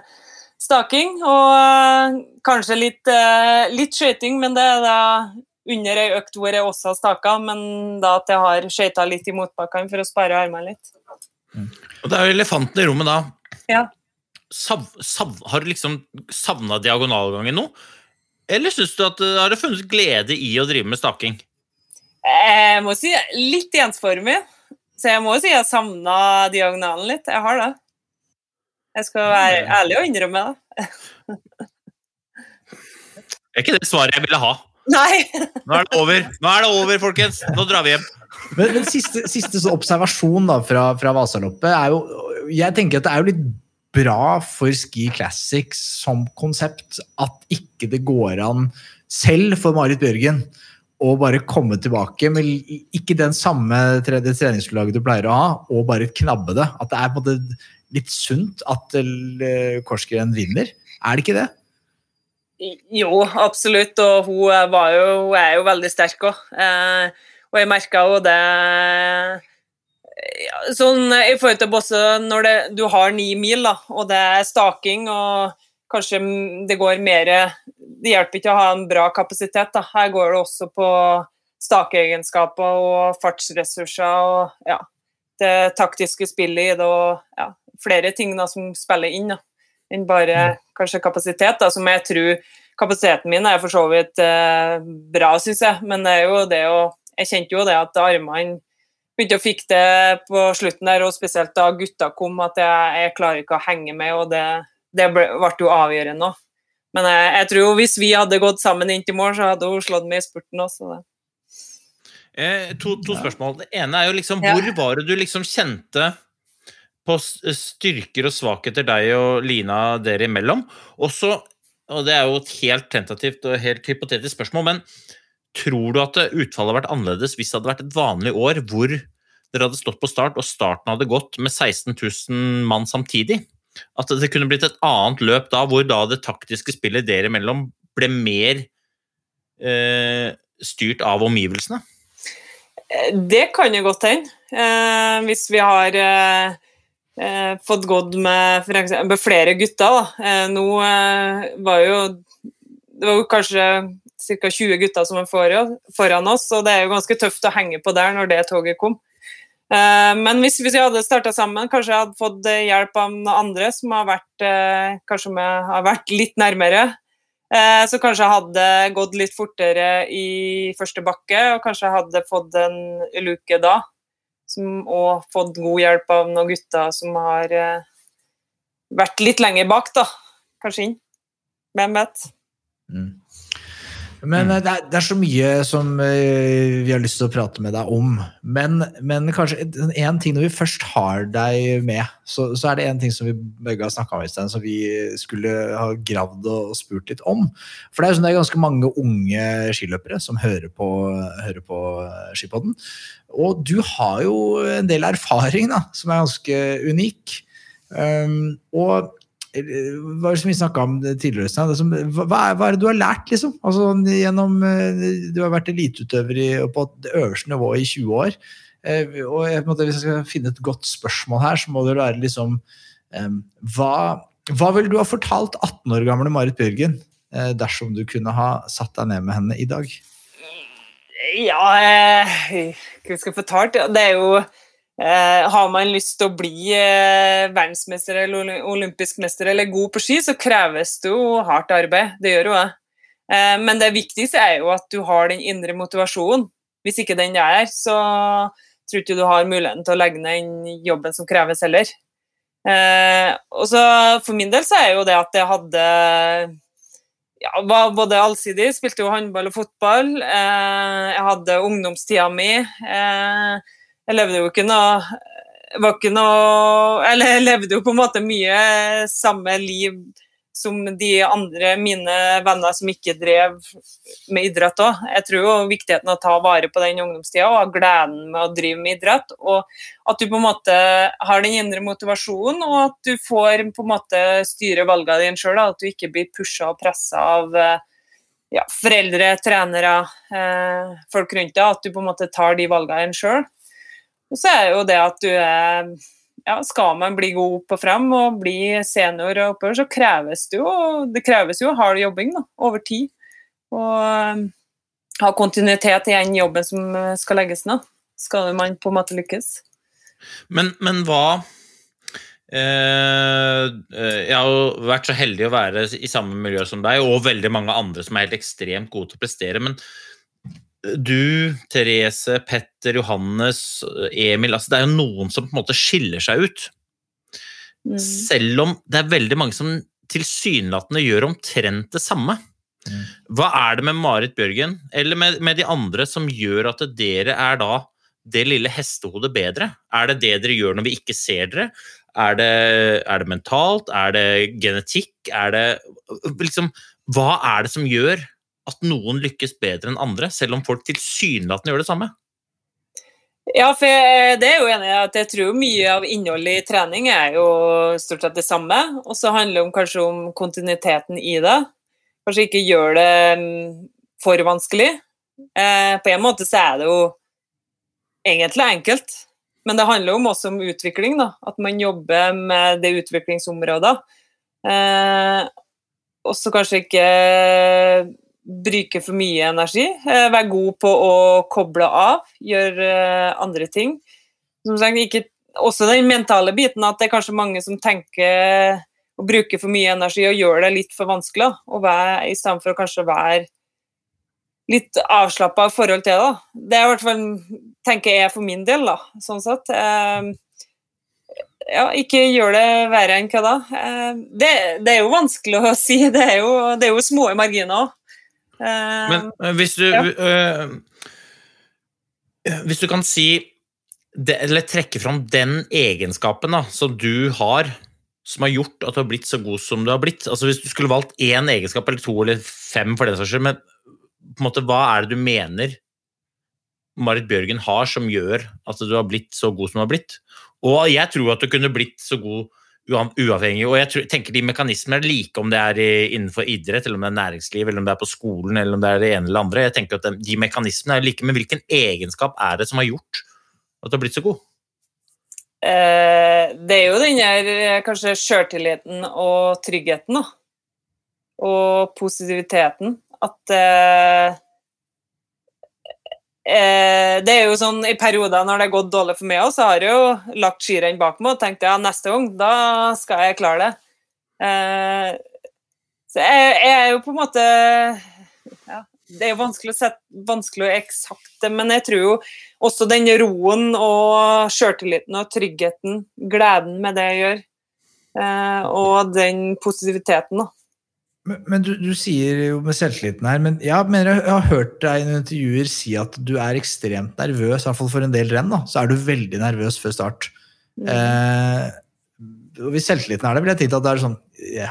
staking og eh, kanskje litt, eh, litt skøyting, men det er da under ei økt hvor jeg også har staka, men da at jeg har skøyta litt i motbakkene for å spare armene litt. Og det er jo elefanten i rommet da. Ja. Sav, sav, har du liksom savna diagonalgangen nå? Eller synes du at eh, har det funnet glede i å drive med staking? Jeg må si litt ensformig, så jeg må si jeg savna diagonalen litt. Jeg har det. Jeg skal være ærlig og innrømme det. Det er ikke det svaret jeg ville ha. Nei! Nå er det over, Nå er det over folkens! Nå drar vi hjem. Men, men siste, siste så observasjon da fra, fra Vasaloppet er jo Jeg tenker at det er jo litt bra for Ski Classics som konsept at ikke det går an, selv for Marit Bjørgen, å bare komme tilbake med ikke den samme det treningsgrunnlaget du pleier å ha, og bare knabbe det. At det er på en måte litt sunt at eh, Korsgren vinner. Er det ikke det? Jo, absolutt. Og hun var jo, hun er jo veldig sterk òg. Eh, og jeg merka jo det ja, Sånn i forhold til Bosse, når det, du har ni mil, da, og det er staking, og kanskje det går mer Det hjelper ikke å ha en bra kapasitet. da. Her går det også på stakeegenskaper og fartsressurser og ja, det taktiske spillet i det, og ja, flere ting da, som spiller inn. da enn bare kanskje kapasitet, da, som jeg tror kapasiteten min er for så vidt eh, bra, syns jeg. Men det er jo det å Jeg kjente jo det at armene begynte å fikk det på slutten der, og spesielt da gutta kom, at jeg, jeg klarer ikke å henge med, og det, det ble, ble jo avgjørende òg. Men jeg, jeg tror jo hvis vi hadde gått sammen inn til mål, så hadde hun slått meg i spurten også. Det. Eh, to, to spørsmål. Det ene er jo liksom Ja. Hvor var det du liksom kjente på styrker og svakheter deg og Lina dere imellom? Også, og det er jo et helt tentativt og helt hypotetisk spørsmål, men tror du at utfallet hadde vært annerledes hvis det hadde vært et vanlig år hvor dere hadde stått på start, og starten hadde gått med 16 000 mann samtidig? At det kunne blitt et annet løp da, hvor da det taktiske spillet dere imellom ble mer eh, styrt av omgivelsene? Eh, Det kan jo godt hende. Eh, hvis vi har eh, eh, fått gått med, med flere gutter. Eh, nå eh, var jo Det var jo kanskje ca. 20 gutter som var foran, oss, og det er jo ganske tøft å henge på der når det toget kom. Eh, men hvis, vi hadde starta sammen, kanskje jeg hadde fått eh, hjelp av noen andre som har vært, eh, kanskje har vært litt nærmere. Så kanskje jeg hadde gått litt fortere i første bakke, og kanskje jeg hadde fått en luke da. Som, og fått god hjelp av noen gutter som har vært litt lenger bak, da. Kanskje inn. Hvem vet? Mm. Men mm. det er, det er så mye som eh, vi har lyst til å prate med deg om. Men, men kanskje én ting når vi først har deg med, så, så er det én ting som vi begge har snakka om, i sted, som vi skulle ha gravd og spurt litt om. For det er jo sånn det er ganske mange unge skiløpere som hører på, hører på eh, Skipodden. Og du har jo en del erfaring da, som er ganske unik. Um, og eh, hva er det som vi snakka om tidligere? Hva, hva er det du har lært, liksom? Altså, gjennom, eh, du har vært eliteutøver på det øverste nivået i 20 år. Eh, og jeg, måte, Hvis jeg skal finne et godt spørsmål her, så må det være liksom eh, hva, hva ville du ha fortalt 18 år gamle Marit Bjørgen eh, dersom du kunne ha satt deg ned med henne i dag? Ja, eh, hva skal jeg fortalt? Det er jo eh, Har man lyst til å bli eh, verdensmester eller olympisk mester eller god på ski, så kreves det jo hardt arbeid. Det gjør jo det. Eh, men det viktigste er jo at du har den indre motivasjonen. Hvis ikke den er der, så tror ikke du har muligheten til å legge ned den jobben som kreves heller. Eh, og så For min del så er jo det at jeg hadde ja, var både allsidig, spilte jo håndball og fotball. Eh, jeg hadde ungdomstida mi. Eh, jeg levde jo ikke noe var ikke noe Eller jeg levde jo på en måte mye samme liv som de andre mine venner som ikke drev med idrett òg. Jeg tror jo viktigheten av å ta vare på den ungdomstida og gleden med å drive med idrett. Og at du på en måte har den indre motivasjonen, og at du får på en måte styre valgene dine sjøl. At du ikke blir pusha og pressa av ja, foreldre, trenere, eh, folk rundt deg. At du på en måte tar de valgene dine sjøl. Og så er jo det at du er ja, skal man bli god opp og frem og bli senior og oppover, så kreves det jo det kreves jo hard jobbing da, over tid. Og um, ha kontinuitet i den jobben som uh, skal legges ned. Skal man på en måte lykkes. Men, men hva eh, eh, Jeg har jo vært så heldig å være i samme miljø som deg, og veldig mange andre som er helt ekstremt gode til å prestere. men du, Therese, Petter, Johannes, Emil altså Det er jo noen som på en måte skiller seg ut. Mm. Selv om det er veldig mange som tilsynelatende gjør omtrent det samme. Mm. Hva er det med Marit Bjørgen eller med, med, de andre som gjør at dere er da det lille hestehodet bedre? Er det det dere gjør når vi ikke ser dere? Er det, er det mentalt? Er det genetikk? Er det liksom Hva er det som gjør at noen lykkes bedre enn andre, selv om folk tilsynelatende gjør det samme? Ja, for det er jo enig i at jeg tror mye av innholdet i trening er jo stort sett det samme. Og så handler det om, kanskje om kontinuiteten i det. Kanskje ikke gjør det mm, for vanskelig. Eh, på en måte så er det jo egentlig enkelt. Men det handler jo også om utvikling, da. At man jobber med det utviklingsområdet. Eh, og så kanskje ikke bruke for mye energi. Eh, være god på å koble av, gjøre eh, andre ting. Som sagt, ikke, også den mentale biten, at det er kanskje mange som tenker å bruke for mye energi og gjør det litt for vanskelig. Og være, for å kanskje være litt avslappa forhold til det. Det er i hvert fall tenker jeg for min del, da, sånn sett. Eh, ja, ikke gjør det verre enn hva da. Det, det, er jo vanskelig å (laughs) si. Det er jo, det er jo små marginer òg. Men uh, hvis du ja. uh, Hvis du kan si Eller trekke fram den egenskapen da, som du har, som har gjort at du har blitt så god som du har blitt. Altså Hvis du skulle valgt én egenskap, eller to eller fem, for den saks skyld, men på en måte, hva er det du mener Marit Bjørgen har som gjør at du har blitt så god som du har blitt? Og jeg tror at du kunne blitt så god uavhengig. Og jeg tror, tenker de mekanismene er like om det er innenfor idrett, eller om det er næringsliv, eller om det er på skolen, eller om det er det ene eller andre. Jeg tenker at De mekanismene er like, men hvilken egenskap er det som har gjort at du har blitt så god? Eh, det er jo den der eh, kanskje sjøltilliten og tryggheten, da. Og positiviteten. At eh, Eh, det er jo sånn I perioder når det har gått dårlig for meg, også, så har jeg jo lagt skirenn bak meg og tenkt ja, neste gang da skal jeg klare det. Eh, så jeg, jeg, er jo på en måte ja, Det er jo vanskelig å sette vanskelig å eksakte, men jeg tror jo også den roen og sjøltilliten og tryggheten, gleden med det jeg gjør, eh, og den positiviteten, da men, men du, du, sier jo med selvtilliten her, men ja, mener, jeg har hørt deg i intervjuer si at du er ekstremt nervøs, i hvert fall for en del renn. da, Så er du veldig nervøs før start. Mm. Eh, hvis selvtilliten er det, vil jeg tenke at det er sånn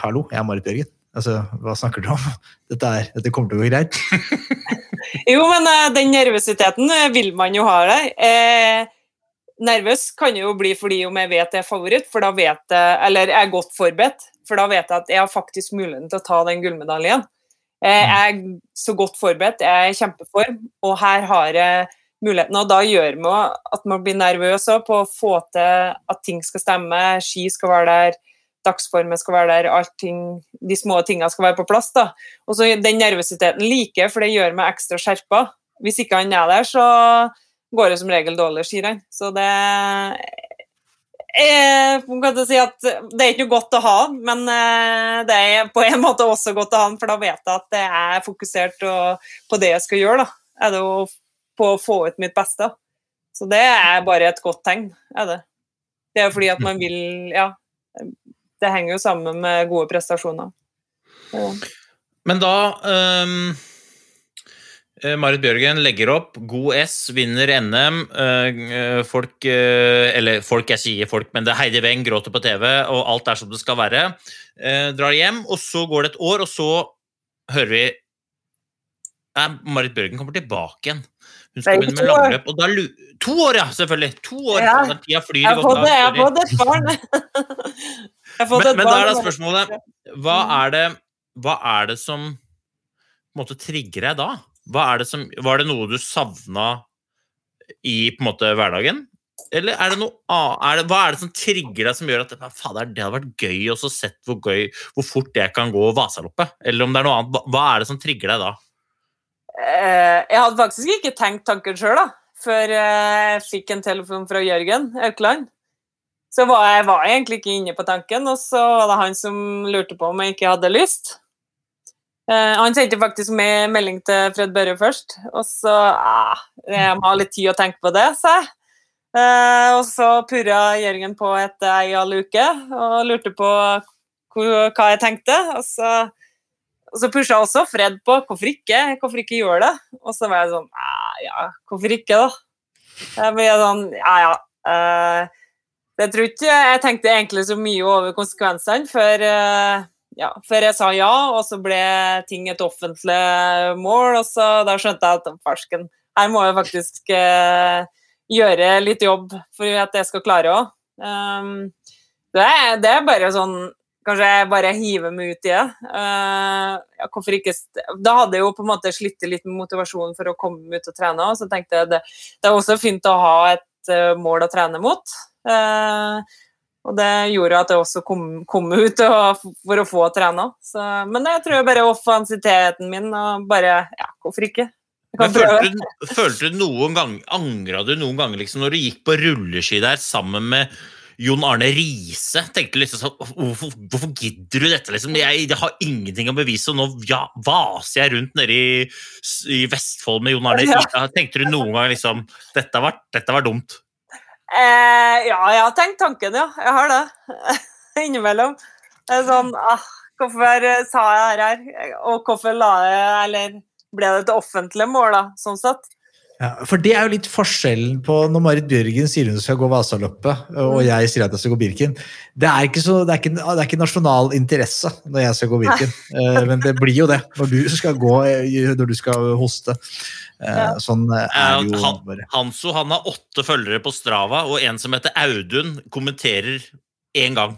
Hallo, jeg er Marit Bjørgen. Altså, Hva snakker du om? (laughs) Dette, er, dette kommer til å gå greit. (laughs) jo, men uh, den nervøsiteten uh, vil man jo ha der. Eh, nervøs kan jo bli fordi om jeg vet jeg er favoritt, for da vet jeg, eller jeg er godt forberedt. For da vet jeg at jeg har faktisk muligheten til å ta den gullmedaljen. Jeg mm. er så godt forberedt, jeg er i kjempeform, og her har jeg muligheten. Og da gjør man at man blir nervøs på å få til at ting skal stemme, ski skal være der, dagsformen skal være der, allting, de små tingene skal være på plass. da. Og så Den nervøsiteten liker for det gjør meg ekstra skjerpa. Hvis ikke han er der, så går det som regel dårlig skirenn. Så det Eh, si det er ikke godt å ha men eh, det er på en måte også godt å ha for da vet jeg at jeg er fokusert på det jeg skal gjøre. Da. Er det å, på å få ut mitt beste. Så det er bare et godt tegn. Er det. det er fordi at man vil Ja. Det henger jo sammen med gode prestasjoner. Ja. Men da eh, Marit Bjørgen legger opp, god S, vinner NM. eh, folk eh, Eller folk, jeg sier folk, men det er Heidi Weng gråter på TV, og alt er som det skal være. Eh, drar hjem, og så går det et år, og så hører vi Nei, Marit Bjørgen kommer tilbake igjen. Hun skal begynne med langløp. Og da, lu- to år, ja, selvfølgelig! To år! Ja. Tida flyr Jeg har godt fått, (laughs) jeg har fått et barn. Men, men da er da spørsmålet Hva er det, hva er det som måtte trigge deg da? Det som, var det noe du savna i på en måte hverdagen? Eller er det noe? Er det, hva er det som trigger deg som gjør at det hadde vært gøy å se hvor, gøy, hvor fort jeg kan gå Vasaloppet? Eller om det er noe annet. Hva, er det som trigger deg da? Eh, Jeg hadde faktisk ikke tenkt tanken sjøl. Før jeg fikk en telefon fra Jørgen Aukland. Så var jeg var egentlig ikke inne på tanken, og så var det han som lurte på om jeg ikke hadde lyst. Eh, han sendte faktisk med melding til Fred Børre først, og så uh, Jeg må ha litt tid å tenke på det, sa jeg. Uh, og så purra Jørgen på etter ei halv uke og lurte på hva jeg tenkte. Og så og så pusha også Fred på hvorfor ikke, hvorfor ikke gjøre det. Og så var jeg sånn "Ah, Ja, hvorfor ikke, da? Jeg ble sånn Ja, ja. Uh, jeg tror ikke jeg tenkte egentlig så mye over konsekvensene før, eh, ja, før jeg sa ja, og så ble ting et offentlig mål, og så da skjønte jeg at farsken, her må jeg faktisk eh, gjøre litt jobb for at jeg skal klare òg. Um, det, det er bare sånn Kanskje jeg bare hiver meg ut i det. Uh, ja, hvorfor ikke Da hadde jeg jo på en måte slitt litt med motivasjonen for å komme ut og trene, og så tenkte jeg det, det er også fint å ha et uh, mål å trene mot. Eh, og det gjorde at jeg også kom, kom ut og, for å få trene. Så, men jeg tror bare offensiteten min og bare Ja, hvorfor ikke? Følte, du, følte du noen gang, Angra du noen ganger liksom, når du gikk på rulleski der sammen med Jon Arne Riise? Tenkte liksom sånn Hvorfor, hvorfor gidder du dette? liksom? Jeg, jeg har ingenting å bevise, og nå ja, vaser jeg rundt nede i, i Vestfold med Jon Arne. (laughs) Riise. Tenkte du noen gang liksom Dette var, dette var dumt. Eh, ja, jeg har tenkt tanken, ja. Jeg har det. (laughs) Innimellom. Det er sånn ah, Hvorfor eh, sa jeg det her? Og hvorfor la jeg Eller ble det et offentlig mål, da, sånn sett? Ja, for det er jo litt forskjellen på når Marit Bjørgen sier hun skal gå Vasaloppet, og jeg sier at jeg skal gå Birken. Det er ikke, så, det er ikke, det er ikke nasjonal interesse når jeg skal gå Birken, (laughs) Eh, men det blir jo det når du skal gå, eh, når du skal hoste. Eh, Ja. Sånn eh, er jo han. Hanso han har åtte følgere på Strava, og en som heter Audun, kommenterer én gang.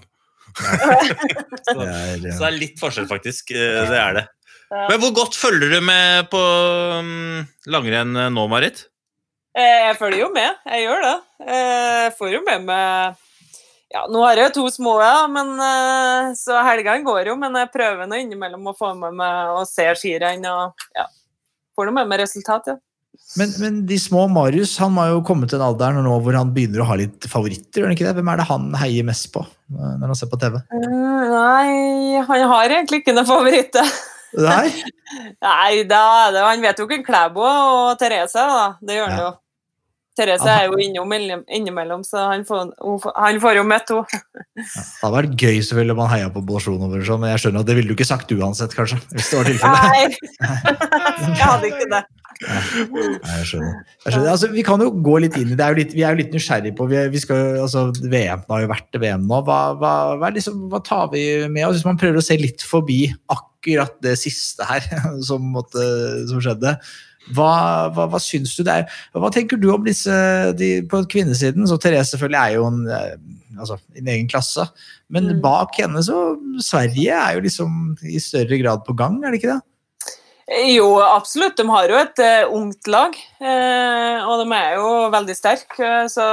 (laughs) så, Det er, så eh, det er litt forskjell, faktisk. Eh, Det er det. Ja. Men hvor godt følger du med på um, langrenn nå, Marit? Eh, Jeg følger jo med, jeg gjør det. Eh, Jeg får jo med meg ja, Nå har jeg jo to små, ja, men, så helgene går jo, men jeg prøver nå innimellom å få med meg og se skirenn og ja, får noe med meg resultat, ja. Men, men de små Marius han må jo komme til en alder nå hvor han begynner å ha litt favoritter. det? Hvem er det han heier mest på eh, når han ser på TV? Uh, Nei, han har egentlig ikke noen favoritter. Nei? (laughs) Nei, da er det Han vet jo hvem Klæbo og Therese er, da. Det gjør han Ja. jo. Therese er jo innom innimellom, så han får, han får jo møtt henne. Det hadde vært gøy selvfølgelig om han heia på Bolsjunov, men jeg skjønner at det ville du ikke sagt uansett, kanskje. (laughs) hvis det var tilfellet. Nei, (laughs) jeg hadde ikke det. Nei, jeg skjønner. Jeg skjønner. Altså, vi kan jo gå litt inn i det. Er litt, vi er jo litt nysgjerrige på vi, vi skal, altså, VM har jo vært VM nå. Hva, hva, hva, liksom, hva tar vi med oss hvis man prøver å se litt forbi akkurat det siste her (laughs) som, måtte, som skjedde? Hva, hva, hva syns du det er? Hva tenker du om disse de, på kvinnesiden? Så Therese selvfølgelig er jo en, eh, altså, en egen klasse. Men Mm. bak henne så Sverige er jo liksom i større grad på gang, er det ikke det? Jo, absolutt. De har jo et uh, ungt lag, uh, og de er jo veldig sterke, Uh, så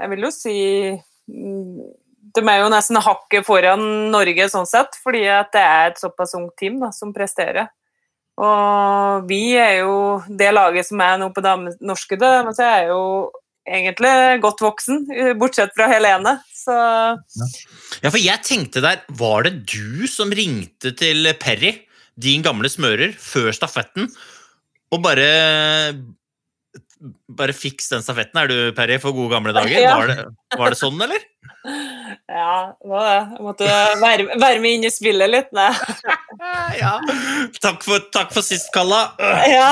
jeg vil jo si mm, De er jo nesten hakket foran Norge sånn sett, fordi at det er et såpass ungt team da, som presterer. Og vi er jo det laget som er nå på dame- norske, men så er jo egentlig godt voksen, (laughs) bortsett fra Helene. Så Ja, for jeg tenkte der, var det du som ringte til Perry, din gamle smører, før stafetten, og bare bare fiks den stafetten, er du, Perry, for gode gamle dager? (laughs) Ja. Var, det, var det sånn, eller? (laughs) Ja, det var det. Jeg måtte være, være med inn i spillet litt. Nei. (laughs) Ja. Takk, for, takk for sist, Kalla. Ja.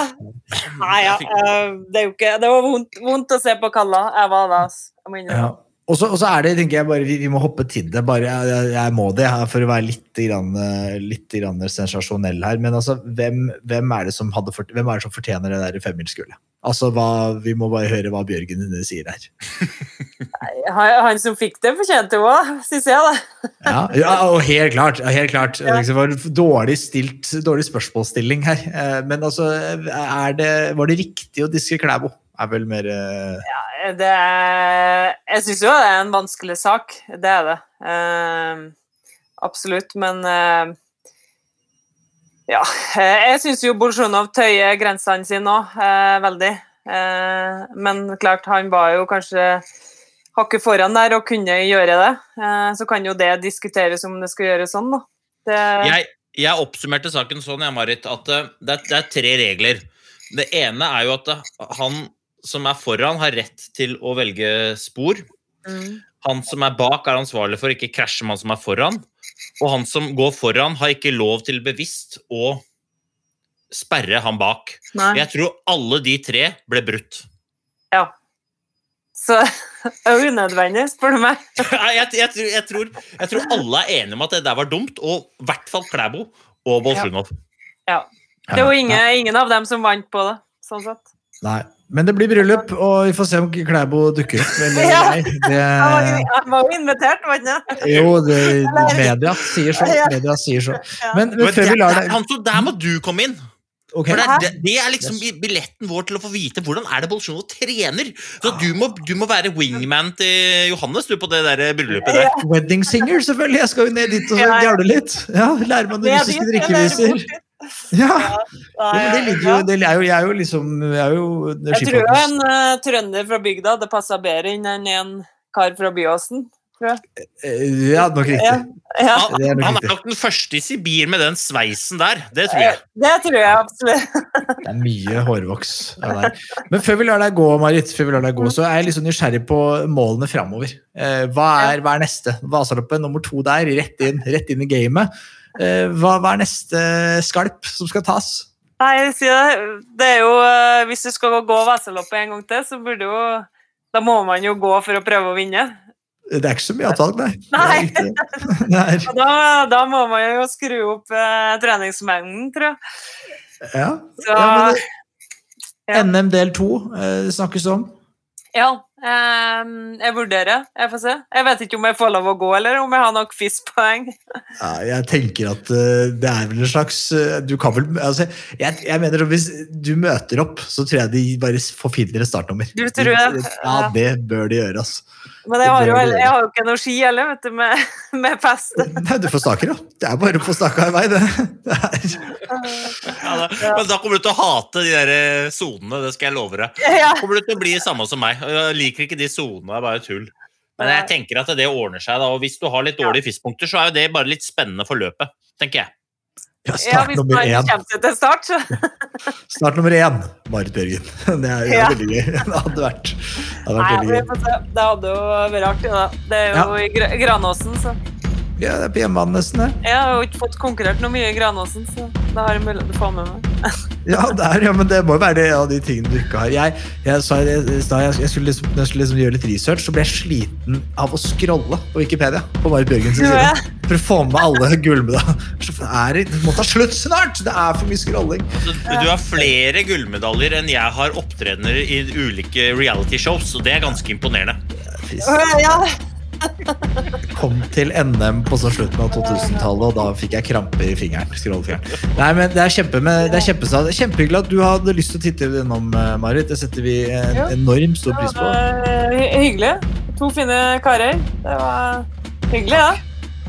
Nei, ja. eh, Det, er jo ikke, det var vondt, vondt å se på Kalla. Jeg var det, altså. Jeg må innrømme. Ja. Og så er det, tenker jeg bare, vi, vi må hoppe til det. bare, Jeg, jeg, må det her for å være litt, grann, litt grann sensasjonell her. Men altså, hvem, hvem, er det som hadde, hvem er det som fortjener det der femmilsgullet? Altså, hva, vi må bare høre hva Bjørgen sier her. Han, som fikk det, fortjente det òg, syns jeg. da. Ja, ja og helt klart. helt klart. Det liksom var dårlig, stilt, dårlig spørsmålsstilling her. Eh, Men altså, er det, var det riktig å diske Klæbo? Er vel mer ja, Det er, jeg syns jo det er en vanskelig sak. Det er det. Uh, absolutt. Men uh, ja. eh, Jeg syns jo Bolsjunov tøyer grensene sine òg, uh, veldig. Eh, men klart, han var jo kanskje hakket foran der og kunne gjøre det. Eh, så kan jo det diskuteres om det skal gjøres sånn, da. Det, Jeg, jeg oppsummerte saken sånn, jeg, Marit, at eh, det er, det er tre regler. Det ene er jo at eh, han som er foran, har rett til å velge spor. mm, Han som er bak, er ansvarlig for å ikke krasje med han som er foran. Og han som går foran, har ikke lov til bevisst å sperre han bak. nei. Jeg tror alle de tre ble brutt. Ja. Så det (laughs) er unødvendig, spør du meg. (laughs) Jeg, jeg, tror, jeg, tror, jeg tror alle er enige om at det der var dumt, og i hvert fall Klæbo og Bolsjunov. Ja. Det er jo ingen, ingen av dem som vant på det, sånn sett. Nei. Men det blir bryllup, og vi får se om Klæbo dukker opp. Eller (laughs) Ja. Det, han var jo invitert, var han ikke? jo, det, (laughs) media sier så. Media sier så. Men, men før vi lar deg Hanso, der må du komme inn! Okay. For det, det, det er liksom bi- billetten vår til å få vite hvordan er det Bolsjunov trener. Så du må, du må være wingman til Johannes du på det der bryllupet der. Wedding singer, selvfølgelig. Jeg skal jo ned dit og gjøre det litt. Ja, Lære meg noen Det russiske det er drikkeviser. Ja, Ja, men det ligger jo, det er jo, jeg er jo liksom Jeg er jo Jeg tror jo en uh, trønder fra bygda det passer bedre inn enn en kar fra Byåsen. tror jeg. Eh, Ja, nok riktig. Ja, ja. Han, Det er nok han er nok den første i Sibir med den sveisen der. Det tror jeg. Det tror jeg absolutt. Det er mye hårvoks. av. Men før vi lar deg gå, Marit, før vi lar deg gå, så er jeg sånn nysgjerrig på målene framover. Eh, hva, er, hva er neste? Vasaloppet nummer to der, rett inn, rett inn i gamet. Eh, hva, hva er neste skalp som skal tas? Nei, jeg sier det. Det er jo uh, Hvis du skal gå Veseloppet en gang til, så burde jo Da må man jo gå for å prøve å vinne. Det er ikke så mye valg, nei. (laughs) Nei. (laughs) Og da, da må man jo skru opp eh, treningsmengden, tror jeg. ja. Så ja, det, Ja. NM del to eh, snakkes om. ja. Ehm, jeg vurderer. Jeg får se. Jeg vet ikke om jeg får lov å gå, eller om jeg har nok FIS-poeng. Ja, jeg tenker at uh, det er vel en slags uh, Du kan vel altså, jeg, jeg mener at Hvis du møter opp, så tror jeg de bare forfinner et startnummer. Du tror jeg? Ja, det bør de gjøre. Altså. Men jeg har jo, jeg har jo ikke noe ski heller, vet du, med, med fest. Nei, du får staker, jo. Det er bare å få staka i vei, det. det Ja, da, men da kommer du til å hate de der eh, sonene, det skal jeg love deg. (laughs) Ja. kommer du til å bli samme som meg. Jeg liker ikke de sonene, det er bare tull. Men jeg tenker at det ordner seg, da. Og hvis du har litt dårlige FIS-punkter, så er jo det bare litt spennende for løpet, tenker jeg. Ja, Ja, start hvis nummer én. til start, (laughs) Start nummer én, Marit Bjørgen. (laughs) Det er, er Ja. veldig gøy. (laughs) Det hadde vært, det hadde vært Nei, veldig gøy. Det hadde jo vært artig, da. Det er jo i Granåsen, så Ja, det er på hjemmebane nesten, det. Jeg har jo ikke fått konkurrert noe mye i Granåsen, så da har jeg mulighet til å få med meg. (laughs) Ja, det er, ja, men det må jo være det, av de tingene du ikke har. Jeg, jeg, sa, jeg, i stad, jeg, jeg skulle, liksom, når jeg skulle liksom gjøre litt research, så ble jeg sliten av å scrolle på Wikipedia. På Marit Bjørgens side. Ja. For å få med alle gullmedaljer. Så er det, det må ta slutt snart! Det er for mye scrolling. Altså, du har flere gullmedaljer enn jeg har opptredener i ulike reality-shows, og det er ganske imponerende. Ja, Kom til NM på så slutten av 2000-tallet, og da fikk jeg krampe i fingeren. Nei, men Det er, kjempe, med- det er kjempehyggelig at du hadde lyst til å titte innom, eh, Marit. Det setter vi en enormt stor pris på. hyggelig. To fine karer. Det var hyggelig, ja.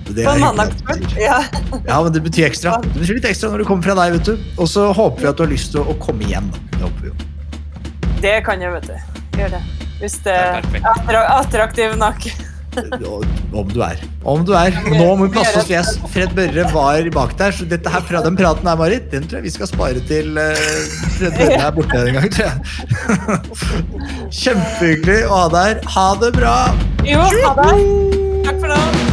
Det er hyggelig. Ja. Ja, men det betyr ekstra. Det betyr litt ekstra når det kommer fra deg, vet du. Og så håper vi at du har lyst til å komme igjen. Det håper vi jo. Det kan jeg, vet du. Gjør det. Hvis det Det er er attraktiv nok. Om du er. Om du er. Nå må vi passe oss. Yes. Fred Børre var bak der, så dette her, den praten her, Marit, den tror jeg vi skal spare til eh, Fred Børre er borte en gang, tror jeg. Kjempehyggelig å ha deg her. Ha det bra! Jo, ha det. Takk for nå.